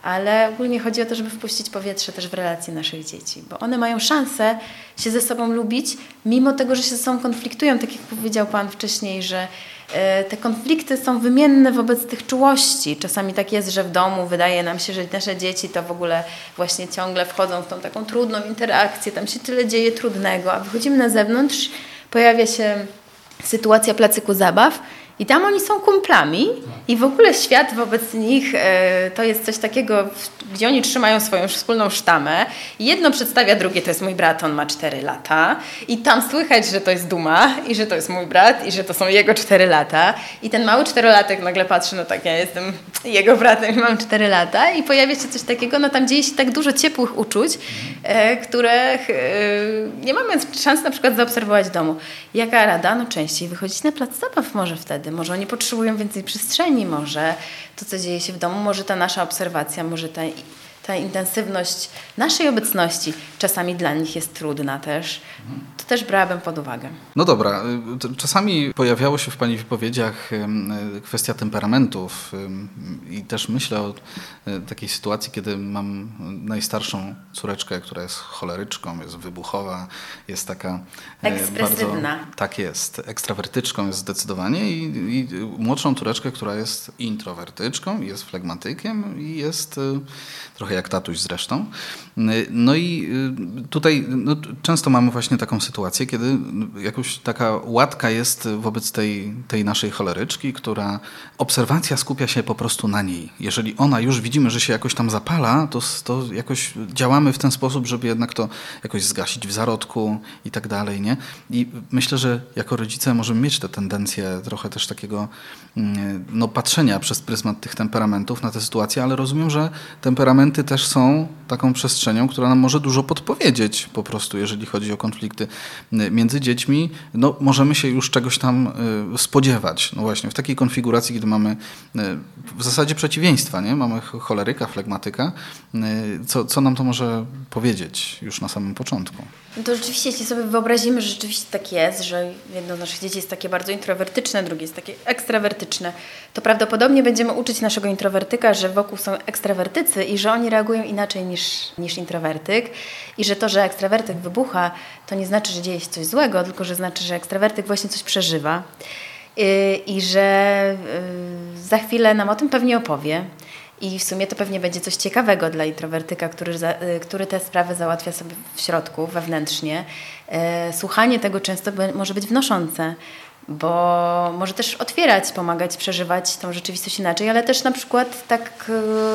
ale ogólnie chodzi o to, żeby wpuścić powietrze też w relacje naszych dzieci, bo one mają szansę się ze sobą lubić, mimo tego, że się ze sobą konfliktują, tak jak powiedział Pan wcześniej, że te konflikty są wymienne wobec tych czułości. Czasami tak jest, że w domu wydaje nam się, że nasze dzieci to w ogóle właśnie ciągle wchodzą w tą taką trudną interakcję, tam się tyle dzieje trudnego, a wychodzimy na zewnątrz, pojawia się sytuacja placyku zabaw i tam oni są kumplami i w ogóle świat wobec nich e, to jest coś takiego, gdzie oni trzymają swoją wspólną sztamę. Jedno przedstawia drugie, to jest mój brat, on ma 4 lata i tam słychać, że to jest duma i że to jest mój brat i że to są jego 4 lata. I ten mały czterolatek nagle patrzy, no tak, ja jestem jego bratem i mam 4 lata i pojawia się coś takiego, no tam dzieje się tak dużo ciepłych uczuć, e, których e, nie mamy szans na przykład zaobserwować w domu. Jaka rada? No częściej wychodzić na plac zabaw może wtedy może oni potrzebują więcej przestrzeni, może to, co dzieje się w domu, może ta nasza obserwacja, może ta, ta intensywność naszej obecności czasami dla nich jest trudna też. To też brałabym pod uwagę. No dobra, czasami pojawiało się w Pani wypowiedziach kwestia temperamentów i też myślę o e, takiej sytuacji, kiedy mam najstarszą córeczkę, która jest choleryczką, jest wybuchowa, jest taka e, ekspresywna. Bardzo, tak jest, ekstrawertyczką jest zdecydowanie i, i młodszą córeczkę, która jest introwertyczką, jest flegmatykiem i jest e, trochę jak tatuś zresztą. No i tutaj no, często mamy właśnie taką sytuację, kiedy jakoś taka łatka jest wobec tej, tej naszej choleryczki, która obserwacja skupia się po prostu na niej. Jeżeli ona już widzimy, że się jakoś tam zapala, to, to jakoś działamy w ten sposób, żeby jednak to jakoś zgasić w zarodku i tak dalej. Nie? I myślę, że jako rodzice możemy mieć tę tendencję trochę też takiego mm, no, patrzenia przez pryzmat tych temperamentów na tę sytuację, ale rozumiem, że temperamenty też są taką przestrzenią, która nam może dużo podpowiedzieć po prostu, jeżeli chodzi o konflikty y, między dziećmi, no możemy się już czegoś tam y, spodziewać. No właśnie, w takiej konfiguracji, kiedy mamy y, w zasadzie przeciwieństwa, nie? Mamy choleryka, flegmatyka, co, co nam to może powiedzieć już na samym początku? No to rzeczywiście, jeśli sobie wyobrazimy, że rzeczywiście tak jest, że jedno z naszych dzieci jest takie bardzo introwertyczne, drugie jest takie ekstrawertyczne, to prawdopodobnie będziemy uczyć naszego introwertyka, że wokół są ekstrawertycy i że oni reagują inaczej niż, niż introwertyk i że to, że ekstrawertyk wybucha, to nie znaczy, że dzieje się coś złego, tylko że znaczy, że ekstrawertyk właśnie coś przeżywa y, i że y, za chwilę nam o tym pewnie opowie. I w sumie to pewnie będzie coś ciekawego dla introwertyka, który, za, y, który te sprawy załatwia sobie w środku, wewnętrznie. Słuchanie tego często może być wnoszące, bo może też otwierać, pomagać, przeżywać tą rzeczywistość inaczej, ale też na przykład tak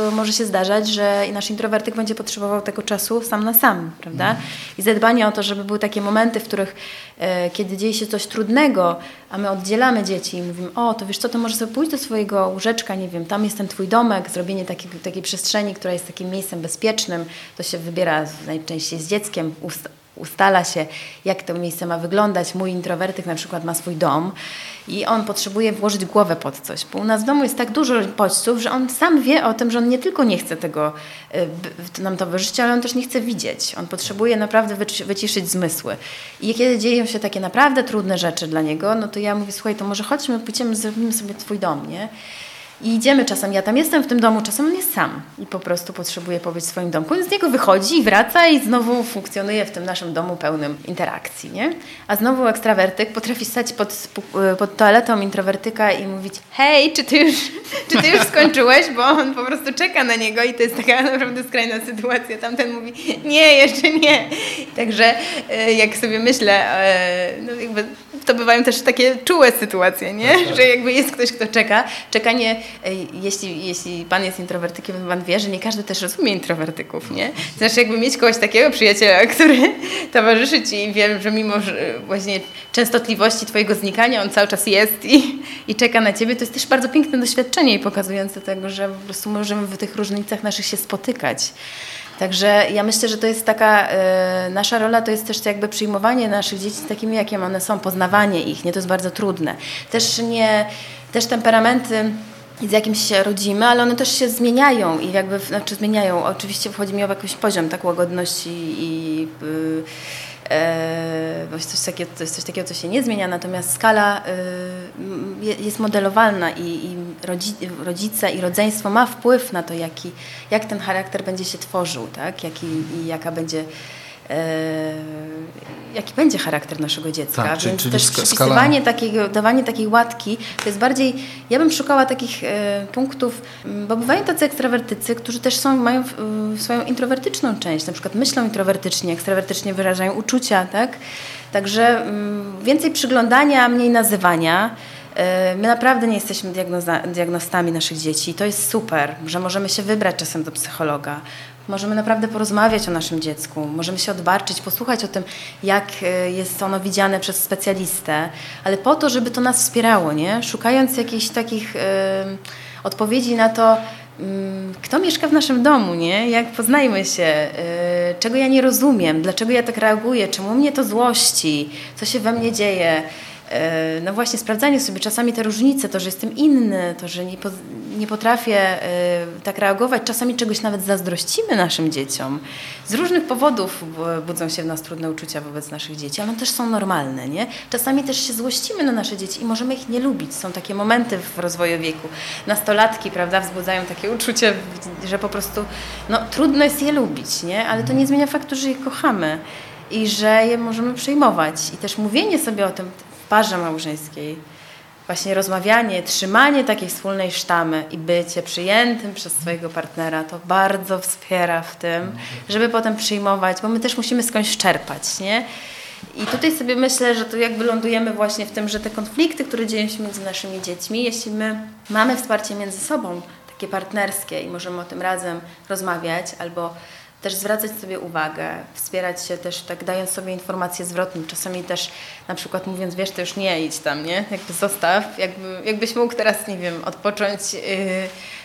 y, może się zdarzać, że nasz introwertyk będzie potrzebował tego czasu sam na sam, prawda? Mhm. I zadbanie o to, żeby były takie momenty, w których y, kiedy dzieje się coś trudnego, a my oddzielamy dzieci i mówimy, o, to wiesz co, to może sobie pójść do swojego łóżeczka, nie wiem, tam jest ten twój domek, zrobienie takiej, takiej przestrzeni, która jest takim miejscem bezpiecznym, to się wybiera najczęściej z dzieckiem, ustala się, jak to miejsce ma wyglądać. Mój introwertyk na przykład ma swój dom i on potrzebuje włożyć głowę pod coś, bo u nas w domu jest tak dużo bodźców, że on sam wie o tym, że on nie tylko nie chce tego y, nam towarzyszyć, ale on też nie chce widzieć. On potrzebuje naprawdę wyciszyć zmysły. I kiedy dzieją się takie naprawdę trudne rzeczy dla niego, no to ja mówię, słuchaj, to może chodźmy, pójdziemy, zrobimy sobie twój dom, nie? I idziemy czasem, ja tam jestem w tym domu, czasem on jest sam i po prostu potrzebuje pobyć w swoim domku. I z niego wychodzi i wraca i znowu funkcjonuje w tym naszym domu pełnym interakcji, nie? A znowu ekstrawertyk potrafi stać pod, pod toaletą introwertyka i mówić hej, czy ty, już, <laughs> czy ty już skończyłeś? Bo on po prostu czeka na niego i to jest taka <laughs> naprawdę skrajna sytuacja. Tamten mówi nie, jeszcze nie. Także e, jak sobie myślę, e, no jakby to bywają też takie czułe sytuacje, nie? Tak, tak. Że jakby jest ktoś, kto czeka. Czekanie jeśli, jeśli pan jest introwertykiem, pan wie, że nie każdy też rozumie introwertyków, nie? Znaczy jakby mieć kogoś takiego przyjaciela, <laughs> który towarzyszy ci i wiem, że mimo że właśnie częstotliwości twojego znikania on cały czas jest i, i czeka na ciebie, to jest też bardzo piękne doświadczenie i pokazujące tego, że po prostu możemy w tych różnicach naszych się spotykać. Także ja myślę, że to jest taka, y, nasza rola to jest też jakby przyjmowanie naszych dzieci takimi, jakie one są, poznawanie ich, nie? To jest bardzo trudne. Też nie, też temperamenty z jakimś się rodzimy, ale one też się zmieniają i jakby, znaczy zmieniają, oczywiście wchodzi mi o jakiś poziom tak łagodności i yy, yy, coś, takiego, coś, coś takiego, co się nie zmienia, natomiast skala yy, jest modelowalna i, rodzice i rodzeństwo ma wpływ na to, jaki, jak ten charakter będzie się tworzył, tak? Jaki, i jaka będzie E, jaki będzie charakter naszego dziecka. Tak, Więc czyli, też przypisywanie skala... takiego, dawanie takiej łatki to jest bardziej, ja bym szukała takich e, punktów, bo bywają tacy ekstrawertycy, którzy też są, mają swoją introwertyczną część, na przykład myślą introwertycznie, ekstrawertycznie wyrażają uczucia, tak? Także mm, więcej przyglądania, mniej nazywania. E, my naprawdę nie jesteśmy diagnostami naszych dzieci. To jest super, że możemy się wybrać czasem do psychologa. Możemy naprawdę porozmawiać o naszym dziecku, możemy się odbarczyć, posłuchać o tym, jak e, jest ono widziane przez specjalistę, ale po to, żeby to nas wspierało, nie? Szukając jakichś takich y, odpowiedzi na to, y, kto mieszka w naszym domu, nie? Jak poznajmy się, y, czego ja nie rozumiem, dlaczego ja tak reaguję, czemu mnie to złości, co się we mnie dzieje. E, no właśnie sprawdzanie sobie czasami te różnice, to, że jestem inny, to, że nie, po, nie potrafię e, tak reagować, czasami czegoś nawet zazdrościmy naszym dzieciom. Z różnych powodów budzą się w nas trudne uczucia wobec naszych dzieci, ale one też są normalne, nie? Czasami też się złościmy na nasze dzieci i możemy ich nie lubić. Są takie momenty w rozwoju wieku. Nastolatki, prawda, wzbudzają takie uczucie, że po prostu, no trudno jest je lubić, nie? Ale to nie zmienia faktu, że je kochamy i że je możemy przyjmować. I też mówienie sobie o tym, parze małżeńskiej, właśnie rozmawianie, trzymanie takiej wspólnej sztamy i bycie przyjętym przez swojego partnera, to bardzo wspiera w tym, żeby potem przyjmować, bo my też musimy skądś czerpać, nie? I tutaj sobie myślę, że tu jakby lądujemy właśnie w tym, że te konflikty, które dzieją się między naszymi dziećmi, jeśli my mamy wsparcie między sobą, takie partnerskie i możemy o tym razem rozmawiać albo też zwracać sobie uwagę, wspierać się też tak dając sobie informacje zwrotne, czasami też na przykład mówiąc, wiesz, to już nie idź tam, nie? Jakby zostaw, jakby, jakbyś mógł teraz, nie wiem, odpocząć. Yy,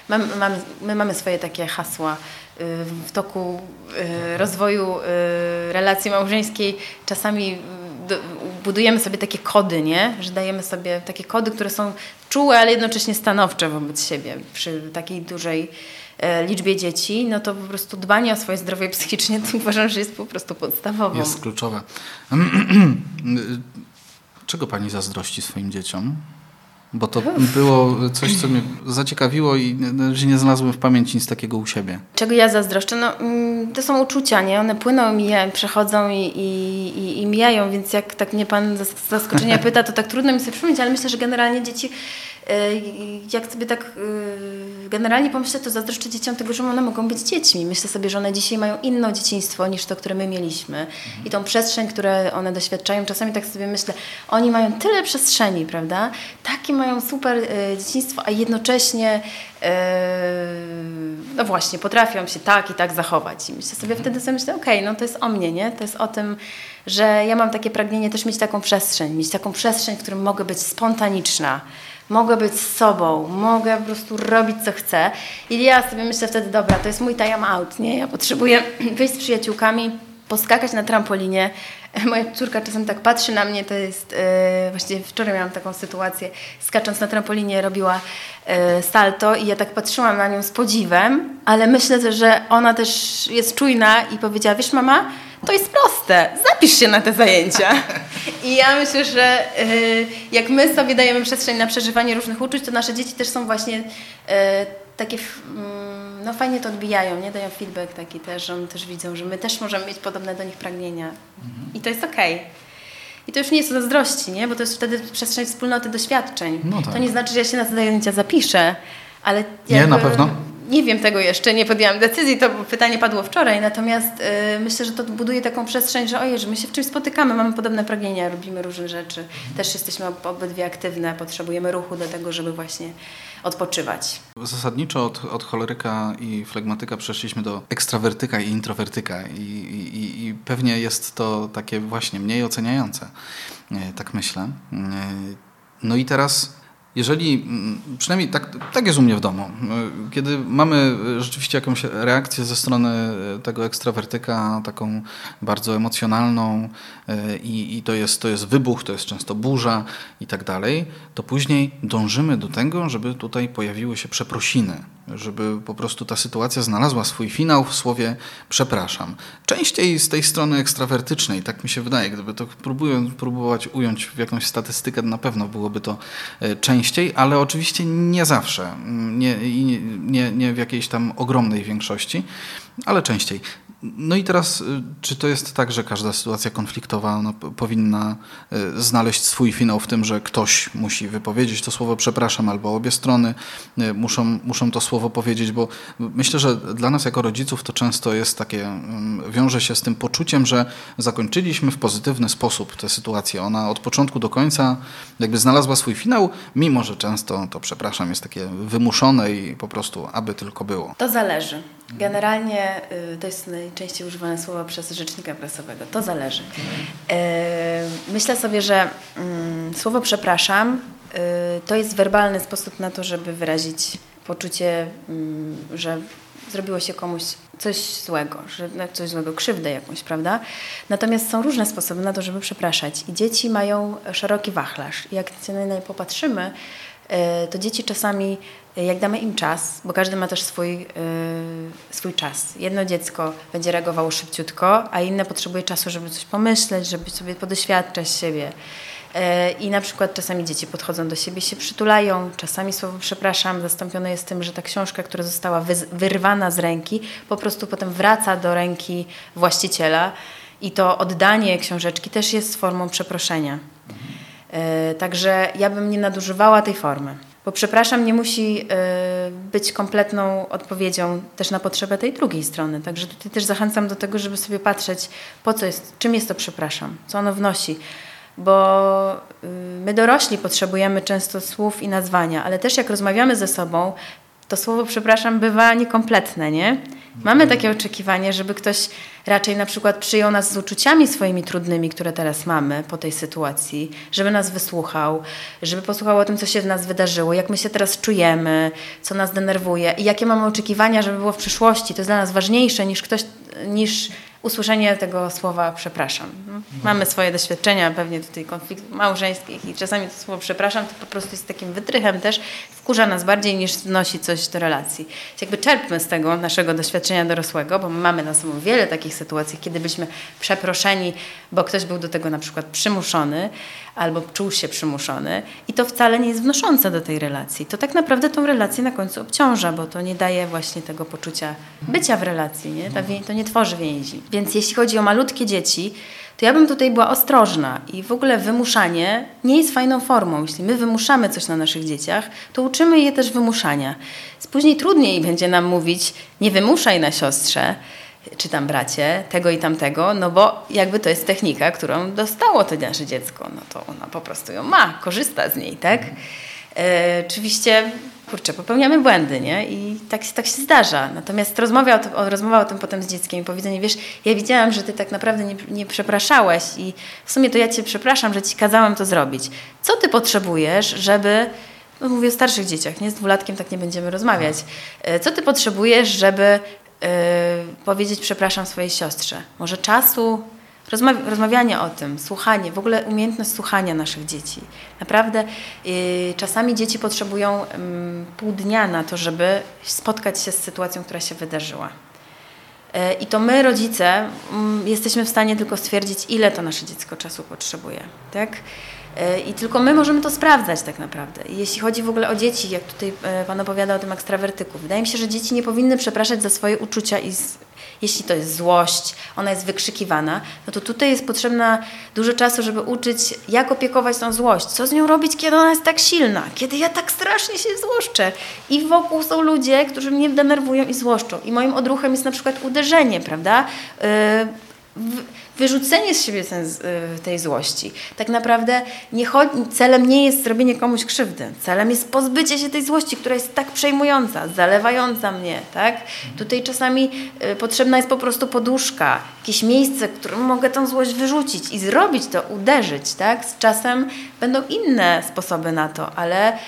mam, mam, my mamy swoje takie hasła yy, w toku yy, rozwoju relacji małżeńskiej. Czasami budujemy sobie takie kody, nie? Że dajemy sobie takie kody, które są czułe, ale jednocześnie stanowcze wobec siebie przy takiej dużej liczbie dzieci, no to po prostu dbanie o swoje zdrowie psychiczne to uważam, że jest po prostu podstawową. Jest kluczowe. <clears throat> Czego pani zazdrości swoim dzieciom? Bo to było coś, co mnie zaciekawiło i że nie znalazłem w pamięci nic takiego u siebie. Czego ja zazdroszczę? No, mm, to są uczucia, nie? One płyną, mijają, przechodzą i, i, i, mijają, więc jak tak mnie pan z zaskoczenia <laughs> pyta, to tak trudno mi sobie przypomnieć, ale myślę, że generalnie dzieci E, jak sobie tak e, generalnie pomyślę, to zazdroszczę dzieciom tego, że one mogą być dziećmi. Myślę sobie, że one dzisiaj mają inne dzieciństwo niż to, które my mieliśmy. I tą przestrzeń, które one doświadczają, czasami tak sobie myślę, oni mają tyle przestrzeni, prawda? Takie mają super e, dzieciństwo, a jednocześnie no właśnie, potrafią się tak i tak zachować. I myślę sobie wtedy sobie myślę, okej, okay, no to jest o mnie, nie? To jest o tym, że ja mam takie pragnienie też mieć taką przestrzeń, mieć taką przestrzeń, w którym mogę być spontaniczna, mogę być sobą, mogę po prostu robić co chcę. I ja sobie myślę wtedy, dobra, to jest mój time out, nie? Ja potrzebuję <clears throat> wyjść z przyjaciółkami, poskakać na trampolinie. <laughs> Moja córka czasem tak patrzy na mnie, to jest, yy, właściwie wczoraj miałam taką sytuację, skacząc na trampolinie robiła yy, salto i ja tak patrzyłam na nią z podziwem, ale myślę że ona też jest czujna i powiedziała, wiesz mama, to jest proste, zapisz się na te zajęcia. <laughs> I ja myślę, że yy, jak my sobie dajemy przestrzeń na przeżywanie różnych uczuć, to nasze dzieci też są właśnie yy, takie... Yy, no fajnie to odbijają, nie? Dają feedback taki też, że oni też widzą, że my też możemy mieć podobne do nich pragnienia. Mhm. I to jest okej. Okay. I to już nie jest o zazdrości, nie? Bo to jest wtedy przestrzeń wspólnoty doświadczeń. No tak. To nie znaczy, że ja się na te zajęcia zapiszę, ale... Nie, na pewno. Nie wiem tego jeszcze, nie podjęłam decyzji, to pytanie padło wczoraj, natomiast yy, myślę, że to buduje taką przestrzeń, że ojej, że my się w czymś spotykamy, mamy podobne pragnienia, robimy różne rzeczy, też jesteśmy obydwie aktywne, potrzebujemy ruchu do tego, żeby właśnie odpoczywać. Zasadniczo od, od choleryka i flegmatyka przeszliśmy do ekstrawertyka i introwertyka i, i, i pewnie jest to takie właśnie mniej oceniające, e, tak myślę. E, no i teraz jeżeli, mm, przynajmniej tak, tak jest u mnie w domu, e, kiedy mamy rzeczywiście jakąś reakcję ze strony tego ekstrawertyka, taką bardzo emocjonalną e, i, i to, jest, to jest wybuch, to jest często burza i tak dalej, to później dążymy do tego, żeby tutaj pojawiły się przeprosiny żeby po prostu ta sytuacja znalazła swój finał w słowie przepraszam. Częściej z tej strony ekstrawertycznej, tak mi się wydaje, gdyby to próbuję, próbować ująć w jakąś statystykę, na pewno byłoby to e, częściej, ale oczywiście nie zawsze, nie, nie, nie w jakiejś tam ogromnej większości, ale częściej. No i teraz, y, czy to jest tak, że każda sytuacja konfliktowa no, powinna y, znaleźć swój finał w tym, że ktoś musi wypowiedzieć to słowo przepraszam, albo obie strony y, muszą, muszą to słowo powiedzieć, bo myślę, że dla nas jako rodziców to często jest takie, mm, wiąże się z tym poczuciem, że zakończyliśmy w pozytywny sposób tę sytuację. Ona od początku do końca jakby znalazła swój finał, mimo że często to przepraszam jest takie wymuszone i po prostu aby tylko było. To zależy. Generalnie y, to jest najczęściej używane słowo przez rzecznika prasowego. To zależy. Y, myślę sobie, że mm, słowo przepraszam y, to jest werbalny sposób na to, żeby wyrazić poczucie, mm, że zrobiło się komuś coś złego, że coś złego, krzywdę jakąś, prawda? Natomiast są różne sposoby na to, żeby przepraszać. I dzieci mają szeroki wachlarz. I jak na nie popatrzymy, to dzieci czasami jak damy im czas, bo każdy ma też swój, yy, swój czas. Jedno dziecko będzie reagowało szybciutko, a inne potrzebuje czasu, żeby coś pomyśleć, żeby sobie podoświadczać siebie. Yy, I na przykład czasami dzieci podchodzą do siebie, się przytulają, czasami słowo przepraszam zastąpione jest tym, że ta książka, która została wyrwana z ręki, po prostu potem wraca do ręki właściciela i to oddanie książeczki też jest formą przeproszenia. Yy, także ja bym nie nadużywała tej formy. Bo przepraszam nie musi y, być kompletną odpowiedzią też na potrzebę tej drugiej strony. Także tutaj też zachęcam do tego, żeby sobie patrzeć, po co jest, czym jest to przepraszam, co ono wnosi. Bo y, my dorośli potrzebujemy często słów i nazwania, ale też jak rozmawiamy ze sobą, to słowo przepraszam bywa niekompletne, nie? Mamy takie oczekiwanie, żeby ktoś raczej na przykład przyjął nas z uczuciami swoimi trudnymi, które teraz mamy po tej sytuacji, żeby nas wysłuchał, żeby posłuchał o tym, co się w nas wydarzyło, jak my się teraz czujemy, co nas denerwuje i jakie mamy oczekiwania, żeby było w przyszłości. To jest dla nas ważniejsze niż ktoś, niż usłyszenie tego słowa przepraszam. No, mamy swoje doświadczenia pewnie tutaj konfliktów małżeńskich i czasami to słowo przepraszam to po prostu jest takim wytrychem też, wkurza nas bardziej niż wnosi coś do relacji. Jakby czerpmy z tego naszego doświadczenia dorosłego, bo mamy na sobą wiele takich sytuacji, kiedy byliśmy przeproszeni, bo ktoś był do tego na przykład przymuszony albo czuł się przymuszony i to wcale nie jest wnoszące do tej relacji. To tak naprawdę tą relację na końcu obciąża, bo to nie daje właśnie tego poczucia bycia w relacji, nie? to nie tworzy więzi. Więc jeśli chodzi o malutkie dzieci, to ja bym tutaj była ostrożna i w ogóle wymuszanie nie jest fajną formą. Jeśli my wymuszamy coś na naszych dzieciach, to uczymy je też wymuszania. Później trudniej będzie nam mówić, nie wymuszaj na siostrze, czy tam bracie, tego i tamtego, no bo jakby to jest technika, którą dostało to nasze dziecko, no to ona po prostu ją ma, korzysta z niej, tak? E, oczywiście kurczę, popełniamy błędy, nie? I tak, tak się zdarza. Natomiast rozmowa o, tym, rozmowa o tym potem z dzieckiem i powiedzenie, wiesz, ja widziałam, że ty tak naprawdę nie, nie przepraszałeś i w sumie to ja cię przepraszam, że ci kazałam to zrobić. Co ty potrzebujesz, żeby no mówię o starszych dzieciach, nie z dwulatkiem tak nie będziemy rozmawiać. E, co ty potrzebujesz, żeby powiedzieć przepraszam swojej siostrze. Może czasu rozmawianie o tym, słuchanie, w ogóle umiejętność słuchania naszych dzieci. Naprawdę y, czasami dzieci potrzebują y, pół dnia na to, żeby spotkać się z sytuacją, która się wydarzyła. Y, I to my, rodzice, mm, jesteśmy w stanie tylko stwierdzić, ile to nasze dziecko czasu potrzebuje. Tak? Y, I tylko my możemy to sprawdzać tak naprawdę. Jeśli chodzi w ogóle o dzieci, jak tutaj y, Pan opowiada o tym ekstrawertyku, wydaje mi się, że dzieci nie powinny przepraszać za swoje uczucia i jeśli to jest złość, ona jest wykrzykiwana, no to tutaj jest potrzebna dużo czasu, żeby uczyć, jak opiekować tą złość, co z nią robić, kiedy ona jest tak silna, kiedy ja tak strasznie się złoszczę. I wokół są ludzie, którzy mnie denerwują i złoszczą. I moim odruchem jest na przykład uderzenie, prawda? Yy, wyrzucenie z siebie ten, y, tej złości. Tak naprawdę nie chodzi, celem nie jest zrobienie komuś krzywdy. Celem jest pozbycie się tej złości, która jest tak przejmująca, zalewająca mnie. Tak? Tutaj czasami y, potrzebna jest po prostu poduszka, jakieś miejsce, w którym mogę tą złość wyrzucić i zrobić to, uderzyć. Tak? Z czasem będą inne sposoby na to, ale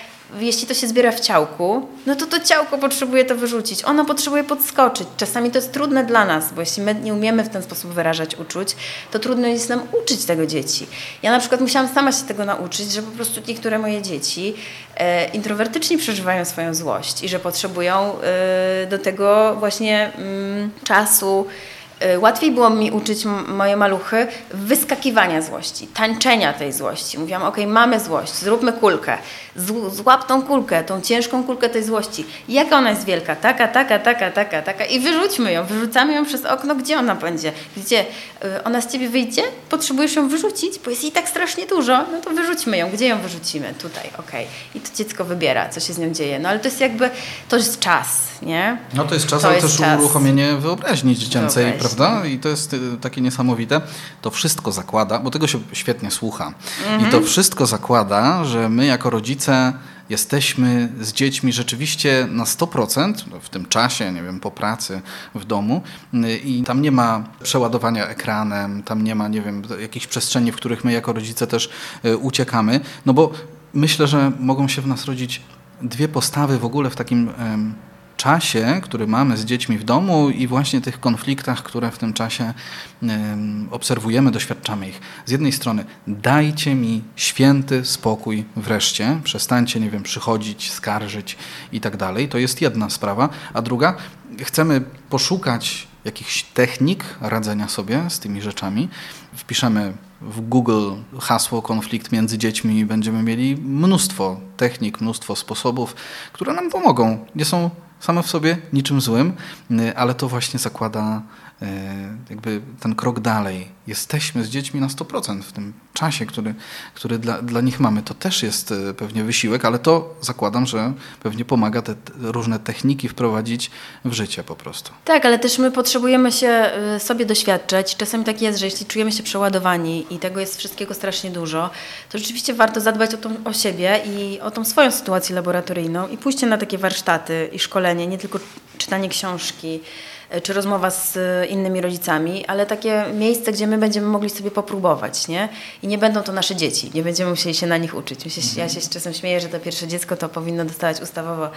jeśli to się zbiera w ciałku, no to to ciałko potrzebuje to wyrzucić. Ono potrzebuje podskoczyć. Czasami to jest trudne dla nas, bo jeśli my nie umiemy w ten sposób wyrażać uczuć, to trudno jest nam uczyć tego dzieci. Ja na przykład musiałam sama się tego nauczyć, że po prostu niektóre moje dzieci e, introwertycznie przeżywają swoją złość i że potrzebują e, do tego właśnie mm, czasu, łatwiej było mi uczyć moje maluchy wyskakiwania złości, tańczenia tej złości. Mówiłam, ok, mamy złość, zróbmy kulkę, złap tą kulkę, tą ciężką kulkę tej złości. Jaka ona jest wielka? Taka, taka, taka, taka, taka i wyrzućmy ją, wyrzucamy ją przez okno, gdzie ona będzie? Gdzie? Y, ona z ciebie wyjdzie? Potrzebujesz ją wyrzucić? Bo jest jej tak strasznie dużo, no to wyrzućmy ją. Gdzie ją wyrzucimy? Tutaj, ok. I to dziecko wybiera, co się z nią dzieje. No ale to jest jakby, to jest czas, nie? No to jest czas, to ale jest też czas. uruchomienie wyobraźni dziecięcej, prawda? I to jest y, takie niesamowite. To wszystko zakłada, bo tego się świetnie słucha. Mhm. I to mhm. wszystko zakłada, że my jako rodzice jesteśmy z dziećmi rzeczywiście na 100% w tym czasie, nie wiem, po pracy w domu y, i tam nie ma przeładowania ekranem, tam nie ma, nie wiem, jakichś przestrzeni, w których my jako rodzice też y, uciekamy, no bo myślę, że mogą się w nas rodzić dwie postawy w ogóle w takim czasie, który mamy z dziećmi w domu i właśnie tych konfliktach, które w tym czasie obserwujemy, doświadczamy ich. Z jednej strony dajcie mi święty spokój wreszcie, przestańcie, nie wiem, przychodzić, skarżyć i tak dalej. To jest jedna sprawa. A druga, chcemy poszukać jakichś technik radzenia sobie z tymi rzeczami. Wpiszemy w Google hasło konflikt między dziećmi i będziemy mieli mnóstwo technik, mnóstwo sposobów, które nam pomogą. Nie są same w sobie niczym złym, y, ale to właśnie zakłada jakby ten krok dalej. Jesteśmy z dziećmi na 100% w tym czasie, który, który dla, dla nich mamy. To też jest y, pewnie wysiłek, ale to zakładam, że pewnie pomaga te różne techniki wprowadzić w życie po prostu. Tak, ale też my potrzebujemy się sobie doświadczać. Czasami tak jest, że jeśli czujemy się przeładowani i tego jest wszystkiego strasznie dużo, to rzeczywiście warto zadbać o, tą, o siebie i o tą swoją sytuację laboratoryjną i pójście na takie warsztaty i szkolenia nie tylko czytanie książki, E, czy rozmowa z e, innymi rodzicami, ale takie miejsce, gdzie my będziemy mogli sobie popróbować, nie? I nie będą to nasze dzieci, nie będziemy musieli się na nich uczyć. Się, ja się czasem śmieję, że to pierwsze dziecko to powinno dostawać ustawowo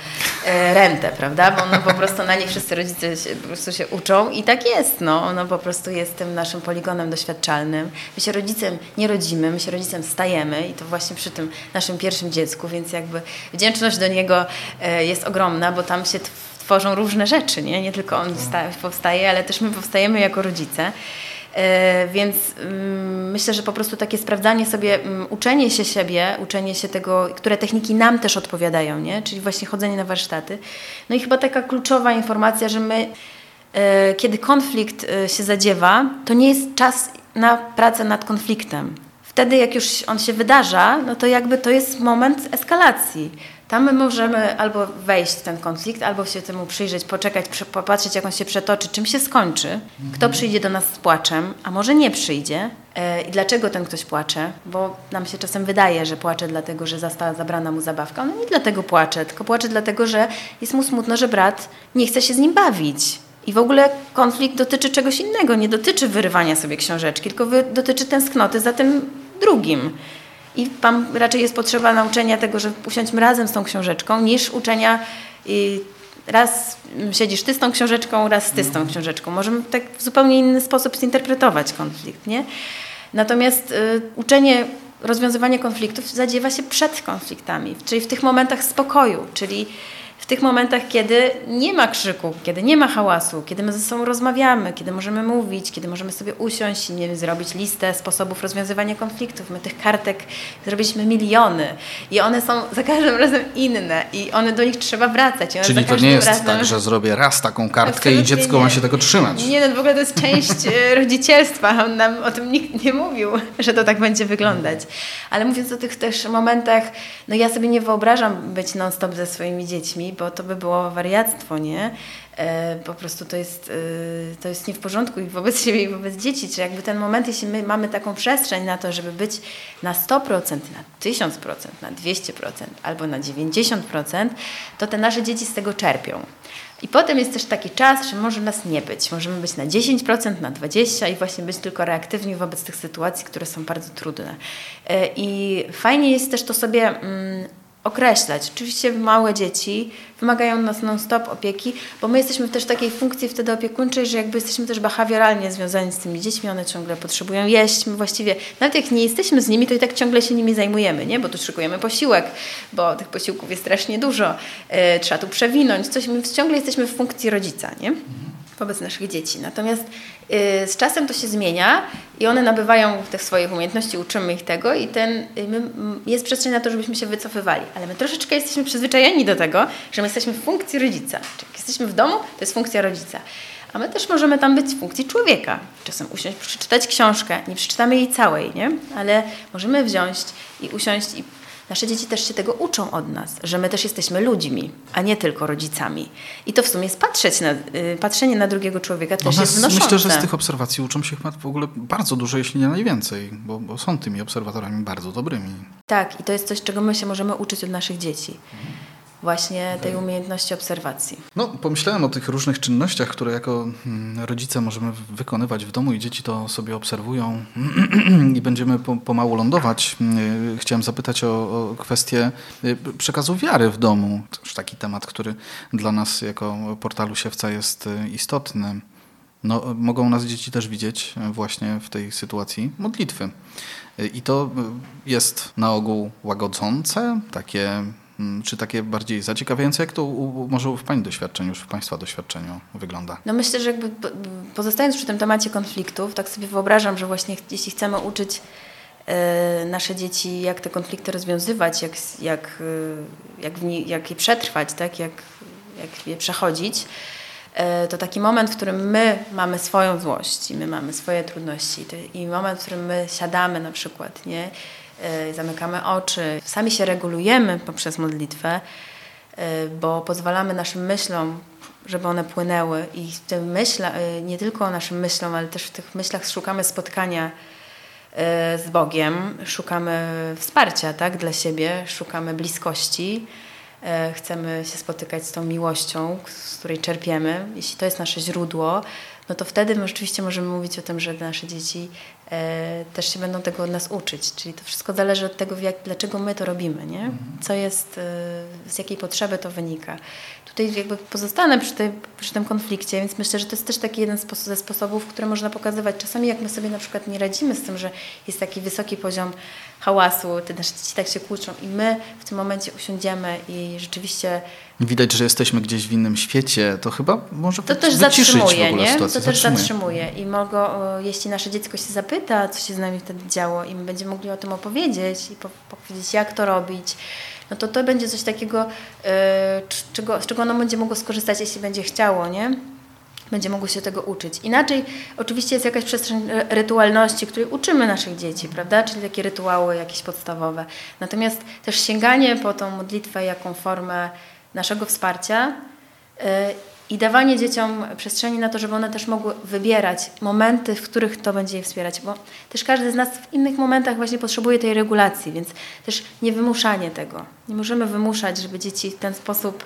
e, rentę, prawda? Bo ono po prostu na nich wszyscy rodzice się, po prostu się uczą i tak jest, no. Ono po prostu jest tym naszym poligonem doświadczalnym. My się rodzicem nie rodzimy, my się rodzicem stajemy i to właśnie przy tym naszym pierwszym dziecku, więc jakby wdzięczność do niego jest ogromna, bo tam się tworzą różne rzeczy, nie, nie tylko on powstaje, ale też my powstajemy jako rodzice. E, więc mm, myślę, że po prostu takie sprawdzanie sobie, mm, uczenie się siebie, uczenie się tego, które techniki nam też odpowiadają, nie? czyli właśnie chodzenie na warsztaty. No i chyba taka kluczowa informacja, że my, e, kiedy konflikt e, się zadziewa, to nie jest czas na pracę nad konfliktem. Wtedy, jak już on się wydarza, no to jakby to jest moment eskalacji tam my możemy albo wejść w ten konflikt, albo się temu przyjrzeć, poczekać, popatrzeć, jak on się przetoczy, czym się skończy, kto przyjdzie do nas z płaczem, a może nie przyjdzie. E, I dlaczego ten ktoś płacze? Bo nam się czasem wydaje, że płacze dlatego, że została zabrana mu zabawka. No nie dlatego płacze, tylko płacze dlatego, że jest mu smutno, że brat nie chce się z nim bawić. I w ogóle konflikt dotyczy czegoś innego. Nie dotyczy wyrywania sobie książeczki, tylko dotyczy tęsknoty za tym drugim. I tam raczej jest potrzeba nauczenia tego, że usiądźmy razem z tą książeczką, niż uczenia raz siedzisz ty z tą książeczką, raz ty z tą książeczką. Możemy tak w zupełnie inny sposób zinterpretować konflikt, nie? Natomiast y, uczenie rozwiązywania konfliktów zadziewa się przed konfliktami, czyli w tych momentach spokoju, czyli w tych momentach, kiedy nie ma krzyku, kiedy nie ma hałasu, kiedy my ze sobą rozmawiamy, kiedy możemy mówić, kiedy możemy sobie usiąść i nie wiem, zrobić listę sposobów rozwiązywania konfliktów. My tych kartek zrobiliśmy miliony i one są za każdym razem inne i one do nich trzeba wracać. Czyli to nie jest razem... tak, że zrobię raz taką kartkę i dziecko nie. ma się tego trzymać. Nie, no w ogóle to jest część e, rodzicielstwa. On nam o tym nikt nie mówił, że to tak będzie wyglądać. Ale mówiąc o tych też momentach, no ja sobie nie wyobrażam być non-stop ze swoimi dziećmi, bo to by było wariactwo, nie? E, po prostu to jest, e, to jest nie w porządku i wobec siebie, i wobec dzieci. Czy jakby ten moment, jeśli my mamy taką przestrzeń na to, żeby być na 100%, na 1000%, na 200% albo na 90%, to te nasze dzieci z tego czerpią. I potem jest też taki czas, że może nas nie być. Możemy być na 10%, na 20% i właśnie być tylko reaktywni wobec tych sytuacji, które są bardzo trudne. E, I fajnie jest też to sobie mm, określać. Oczywiście małe dzieci wymagają nas non-stop opieki, bo my jesteśmy też w takiej funkcji wtedy opiekuńczej, że jakby jesteśmy też behawioralnie związani z tymi dziećmi, one ciągle potrzebują jeść. My właściwie, nawet jak nie jesteśmy z nimi, to i tak ciągle się nimi zajmujemy, nie? bo tu szykujemy posiłek, bo tych posiłków jest strasznie dużo, yy, trzeba tu przewinąć, coś, my ciągle jesteśmy w funkcji rodzica. Nie? Wobec naszych dzieci. Natomiast y, z czasem to się zmienia i one nabywają tych swoich umiejętności, uczymy ich tego i ten, y, jest przestrzeń na to, żebyśmy się wycofywali. Ale my troszeczkę jesteśmy przyzwyczajeni do tego, że my jesteśmy w funkcji rodzica. Czyli jak jesteśmy w domu, to jest funkcja rodzica. A my też możemy tam być w funkcji człowieka. Czasem usiąść, przeczytać książkę. Nie przeczytamy jej całej, nie? Ale możemy wziąć i usiąść i Nasze dzieci też się tego uczą od nas, że my też jesteśmy ludźmi, a nie tylko rodzicami. I to w sumie jest patrzeć na, y, patrzenie na drugiego człowieka też jest wnoszące. Myślę, że z tych obserwacji uczą się chyba w ogóle bardzo dużo, jeśli nie najwięcej, bo, bo są tymi obserwatorami bardzo dobrymi. Tak, i to jest coś, czego my się możemy uczyć od naszych dzieci. Mhm właśnie tej umiejętności obserwacji. No, pomyślałem o tych różnych czynnościach, które jako mm, rodzice możemy wykonywać w domu i dzieci to sobie obserwują <clears throat> i będziemy pomału lądować. Mm, chciałem zapytać o, o kwestię y, przekazu wiary w domu. To już taki temat, który dla nas jako portalu Siewca jest y, istotny. No, mogą nas dzieci też widzieć właśnie w tej sytuacji modlitwy. Y, I to jest na ogół łagodzące, takie czy takie bardziej zaciekawiające? Jak to u, może w Pani doświadczeniu, już w Państwa doświadczeniu wygląda? No myślę, że jakby pozostając przy tym temacie konfliktów, tak sobie wyobrażam, że właśnie jeśli chcemy uczyć y, nasze dzieci, jak te konflikty rozwiązywać, jak, jak, y, jak, nie, jak je przetrwać, tak? jak, jak je przechodzić, y, to taki moment, w którym my mamy swoją złość i my mamy swoje trudności i moment, w którym my siadamy na przykład, nie? E, zamykamy oczy, sami się regulujemy poprzez modlitwę, e, bo pozwalamy naszym myślom, żeby one płynęły. I w tym myśla, e, nie tylko naszym myślom, ale też w tych myślach szukamy spotkania z Bogiem, szukamy wsparcia tak, dla siebie, szukamy bliskości, chcemy się spotykać z tą miłością, z której czerpiemy. Jeśli to jest nasze źródło, no to wtedy my rzeczywiście możemy mówić o tym, że nasze dzieci e, też się będą tego od nas uczyć. Czyli to wszystko zależy od tego, jak, dlaczego my to robimy, nie? Mhm. Co jest, e, z jakiej potrzeby to wynika. Tutaj jakby pozostanę przy, tej, przy tym konflikcie, więc myślę, że to jest też taki jeden ze sposobów, które można pokazywać. Czasami jak my sobie na przykład nie radzimy z tym, że jest taki wysoki poziom hałasu, te nasze dzieci tak się kłóczą i my w tym momencie usiądziemy i rzeczywiście widać, że jesteśmy gdzieś w innym świecie, to chyba może to też zatrzymuje, nie? Sytuację. To też zatrzymuje. zatrzymuje i mogą, jeśli nasze dziecko się zapyta, co się z nami wtedy działo i my będziemy mogli o tym opowiedzieć i po, powiedzieć, jak to robić, no to to będzie coś takiego, yy, czego, z czego ono będzie mogło skorzystać, jeśli będzie chciało, nie? będzie mogło się tego uczyć. Inaczej oczywiście jest jakaś przestrzeń rytualności, której uczymy naszych dzieci, prawda? Czyli takie rytuały jakieś podstawowe. Natomiast też sięganie po tą modlitwę jaką formę naszego wsparcia y, i dawanie dzieciom przestrzeni na to, żeby one też mogły wybierać momenty, w których to będzie je wspierać, bo też każdy z nas w innych momentach właśnie potrzebuje tej regulacji, więc też nie wymuszanie tego. Nie możemy wymuszać, żeby dzieci w ten sposób y,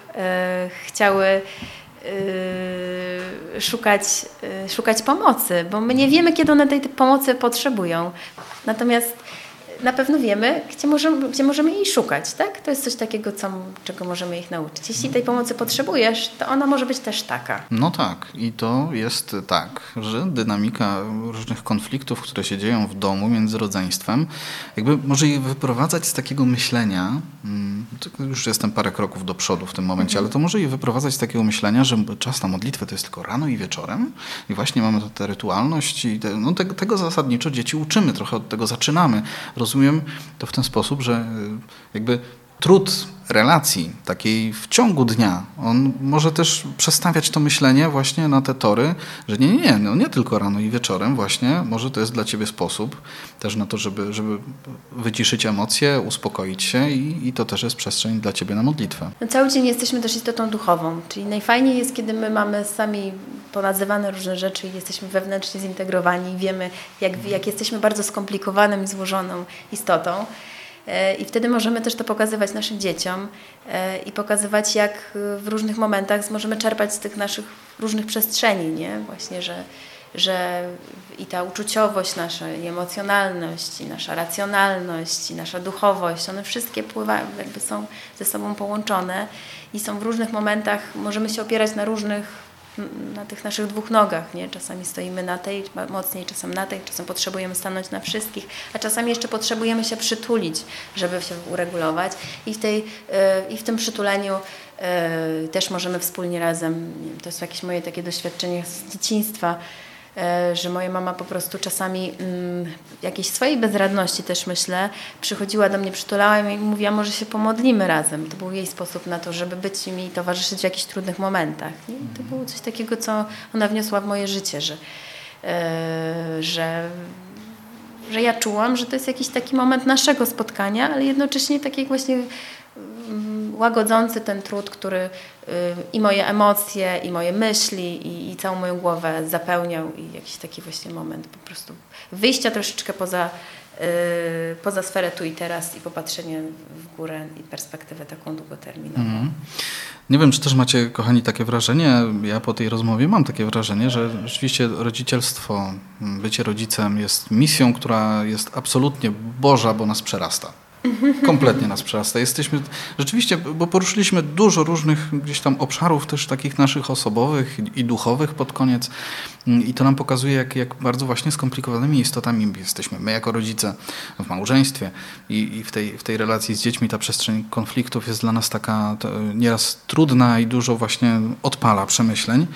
chciały y, szukać, szukać pomocy, bo my nie wiemy, kiedy one tej pomocy potrzebują. Natomiast na pewno wiemy, gdzie możemy, gdzie możemy jej szukać, tak? To jest coś takiego, co, czego możemy ich nauczyć. Jeśli tej pomocy potrzebujesz, to ona może być też taka. No tak, i to jest tak, że dynamika różnych konfliktów, które się dzieją w domu między rodzeństwem, jakby może je wyprowadzać z takiego myślenia, mm, już jestem parę kroków do przodu w tym momencie, mhm. ale to może je wyprowadzać z takiego myślenia, że czas na modlitwę to jest tylko rano i wieczorem i właśnie mamy tę rytualność i te, no, te, tego zasadniczo dzieci uczymy, trochę od tego zaczynamy. Rozumiem to w ten sposób, że y, jakby trud relacji takiej w ciągu dnia, on może też przestawiać to myślenie właśnie na te tory, że nie, nie, nie, no nie tylko rano i wieczorem właśnie, może to jest dla ciebie sposób też na to, żeby, żeby wyciszyć emocje, uspokoić się i, i to też jest przestrzeń dla ciebie na modlitwę. No cały dzień jesteśmy też istotą duchową, czyli najfajniej jest, kiedy my mamy sami ponazywane różne rzeczy i jesteśmy wewnętrznie zintegrowani i wiemy, jak, jak jesteśmy bardzo skomplikowaną i złożoną istotą. E, I wtedy możemy też to pokazywać naszym dzieciom e, i pokazywać, jak w różnych momentach możemy czerpać z tych naszych różnych przestrzeni, nie? Właśnie, że, że i ta uczuciowość nasza, i emocjonalność, i nasza racjonalność, i nasza duchowość, one wszystkie pływają, jakby są ze sobą połączone i są w różnych momentach, możemy się opierać na różnych na tych naszych dwóch nogach, nie? Czasami stoimy na tej mocniej, czasem na tej, czasem potrzebujemy stanąć na wszystkich, a czasami jeszcze potrzebujemy się przytulić, żeby się uregulować i w, tej, e, i w tym przytuleniu e, też możemy wspólnie razem, to jest jakieś moje takie doświadczenie z dzieciństwa, że moja mama po prostu czasami mm, jakiejś swojej bezradności też myślę, przychodziła do mnie, przytulała mnie i mówiła, może się pomodlimy razem. To był jej sposób na to, żeby być mi towarzyszyć w jakichś trudnych momentach. Nie? To było coś takiego, co ona wniosła w moje życie, że, e, że że ja czułam, że to jest jakiś taki moment naszego spotkania, ale jednocześnie takiej właśnie łagodzący ten trud, który y, i moje emocje, i moje myśli, i, i całą moją głowę zapełniał i jakiś taki właśnie moment po prostu wyjścia troszeczkę poza, poza sferę tu i teraz i popatrzenie w górę i perspektywę taką długoterminową. Mm. Nie wiem, czy też macie, kochani, takie wrażenie, ja po tej rozmowie mam takie wrażenie, że rzeczywiście rodzicielstwo, bycie rodzicem jest misją, która jest absolutnie Boża, bo nas przerasta. Kompletnie nas przerasta. Jesteśmy rzeczywiście, bo poruszyliśmy dużo różnych gdzieś tam obszarów też takich naszych osobowych i duchowych pod koniec i to nam pokazuje, jak, jak bardzo właśnie skomplikowanymi istotami jesteśmy. My jako rodzice w małżeństwie i, i w, tej, w tej relacji z dziećmi ta przestrzeń konfliktów jest dla nas taka nieraz trudna i dużo właśnie odpala przemyśleń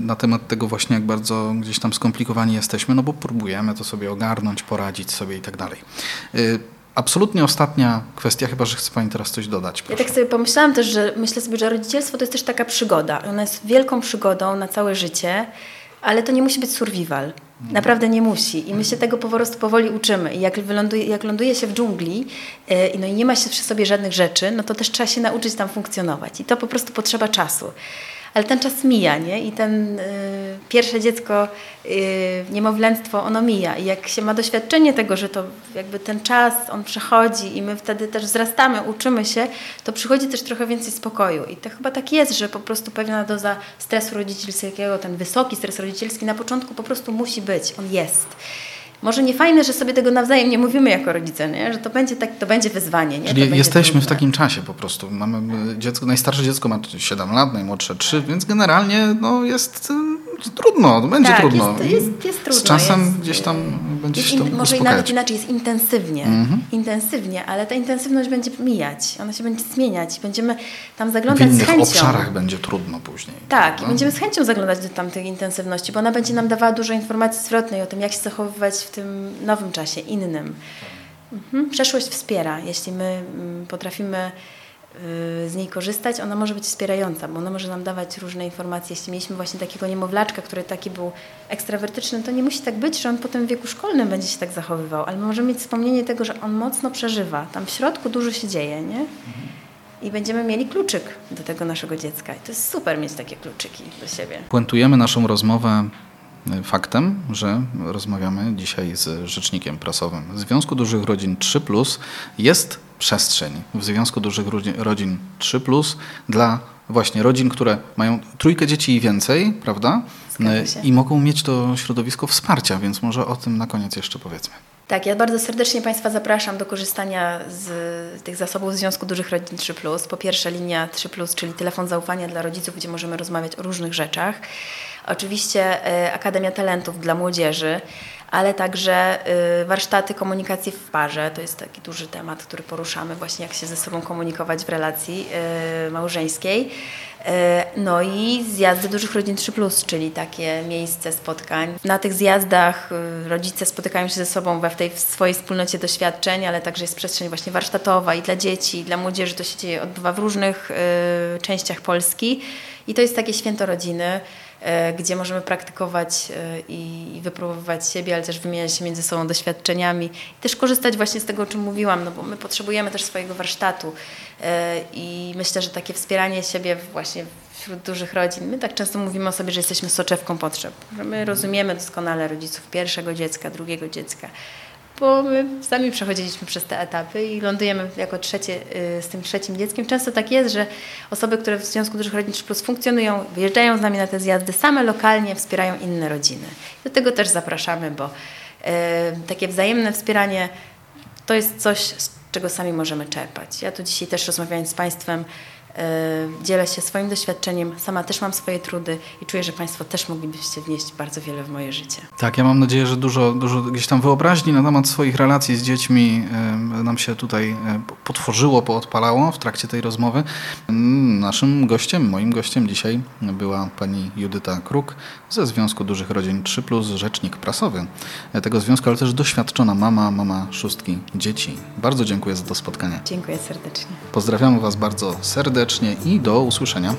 na temat tego właśnie, jak bardzo gdzieś tam skomplikowani jesteśmy, no bo próbujemy to sobie ogarnąć, poradzić sobie i tak dalej. Absolutnie ostatnia kwestia, chyba że chce Pani teraz coś dodać. Proszę. Ja tak sobie pomyślałam też, że myślę sobie, że rodzicielstwo to jest też taka przygoda. Ona jest wielką przygodą na całe życie, ale to nie musi być survival. Naprawdę nie musi. I my się tego po prostu powoli uczymy. I jak, wyląduje, jak ląduje się w dżungli yy, no i nie ma się przy sobie żadnych rzeczy, no to też trzeba się nauczyć tam funkcjonować. I to po prostu potrzeba czasu ale ten czas mija, nie? I ten y, pierwsze dziecko, y, niemowlęctwo, ono mija. I jak się ma doświadczenie tego, że to jakby ten czas, on przechodzi i my wtedy też wzrastamy, uczymy się, to przychodzi też trochę więcej spokoju. I to chyba tak jest, że po prostu pewna doza stresu rodzicielskiego, ten wysoki stres rodzicielski na początku po prostu musi być, on jest może nie fajne, że sobie tego nawzajem nie mówimy jako rodzice, nie? że to będzie, tak, to będzie wyzwanie. Nie? Czyli jesteśmy trudne. w takim czasie po prostu. Mamy dziecko, najstarsze dziecko ma 7 lat, najmłodsze 3, więc generalnie no, jest trudno, będzie tak, trudno. Jest, jest, jest trudno. Z czasem jest, gdzieś tam będzie się to Może i nawet inaczej, jest intensywnie. Mhm. Intensywnie, ale ta intensywność będzie mijać, ona się będzie zmieniać. Będziemy tam zaglądać w innych z chęcią. obszarach będzie trudno później. Tak, prawda? i będziemy z chęcią zaglądać do tamtej intensywności, bo ona będzie nam dawała dużo informacji zwrotnej o tym, jak się zachowywać w tym nowym czasie, innym. Mhm. Przeszłość wspiera. Jeśli my mm, potrafimy Y, z niej korzystać, ona może być wspierająca, bo ona może nam dawać różne informacje. Jeśli mieliśmy właśnie takiego niemowlaczka, który taki był ekstrawertyczny, to nie musi tak być, że on potem w wieku szkolnym będzie się tak zachowywał, ale możemy mieć wspomnienie tego, że on mocno przeżywa. Tam w środku dużo się dzieje, nie? I będziemy mieli kluczyk do tego naszego dziecka. I to jest super mieć takie kluczyki do siebie. Puentujemy naszą rozmowę y, faktem, że rozmawiamy dzisiaj z rzecznikiem prasowym Związku Dużych Rodzin 3 jest przestrzeń w Związku Dużych Rodzin 3 dla właśnie rodzin, które mają trójkę dzieci i więcej, prawda? I mogą mieć to środowisko wsparcia, więc może o tym na koniec jeszcze powiedzmy. Tak, ja bardzo serdecznie Państwa zapraszam do korzystania z tych zasobów Związku Dużych Rodzin 3. Po pierwsze linia 3, czyli telefon zaufania dla rodziców, gdzie możemy rozmawiać o różnych rzeczach. Oczywiście e, Akademia Talentów dla młodzieży, ale także y, warsztaty komunikacji w parze. To jest taki duży temat, który poruszamy właśnie, jak się ze sobą komunikować w relacji y, małżeńskiej. Y, no i zjazdy dużych rodzin 3, czyli takie miejsce spotkań. Na tych zjazdach rodzice spotykają się ze sobą we w tej swojej wspólnocie doświadczeń, ale także jest przestrzeń właśnie warsztatowa i dla dzieci, i dla młodzieży. To się dzieje, odbywa w różnych częściach Polski. I to jest takie święto rodziny. E, gdzie możemy praktykować e, i wypróbować siebie, ale też wymieniać się między sobą doświadczeniami i też korzystać właśnie z tego, o czym mówiłam, no bo my potrzebujemy też swojego warsztatu e, i myślę, że takie wspieranie siebie właśnie wśród dużych rodzin, my tak często mówimy o sobie, że jesteśmy soczewką potrzeb, że my rozumiemy doskonale rodziców pierwszego dziecka, drugiego dziecka, bo my sami przechodziliśmy przez te etapy i lądujemy jako trzecie y, z tym trzecim dzieckiem. Często tak jest, że osoby, które w Związku Dużych Rodzin Plus funkcjonują, wyjeżdżają z nami na te zjazdy, same lokalnie wspierają inne rodziny. Do tego też zapraszamy, bo y, takie wzajemne wspieranie to jest coś, z czego sami możemy czerpać. Ja tu dzisiaj też rozmawiając z Państwem, dzielę się swoim doświadczeniem. Sama też mam swoje trudy i czuję, że Państwo też moglibyście wnieść bardzo wiele w moje życie. Tak, ja mam nadzieję, że dużo, dużo gdzieś tam wyobraźni na temat swoich relacji z dziećmi e, nam się tutaj e, potworzyło, poodpalało w trakcie tej rozmowy. Naszym gościem, moim gościem dzisiaj była pani Judyta Kruk ze Związku Dużych Rodzin 3, rzecznik prasowy tego związku, ale też doświadczona mama, mama szóstki dzieci. Bardzo dziękuję za to spotkanie. Dziękuję serdecznie. Pozdrawiam Was bardzo serdecznie serdecznie i do usłyszenia.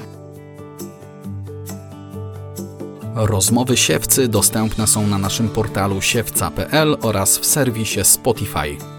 Rozmowy siewcy dostępne są na naszym portalu siewca.pl oraz w serwisie Spotify.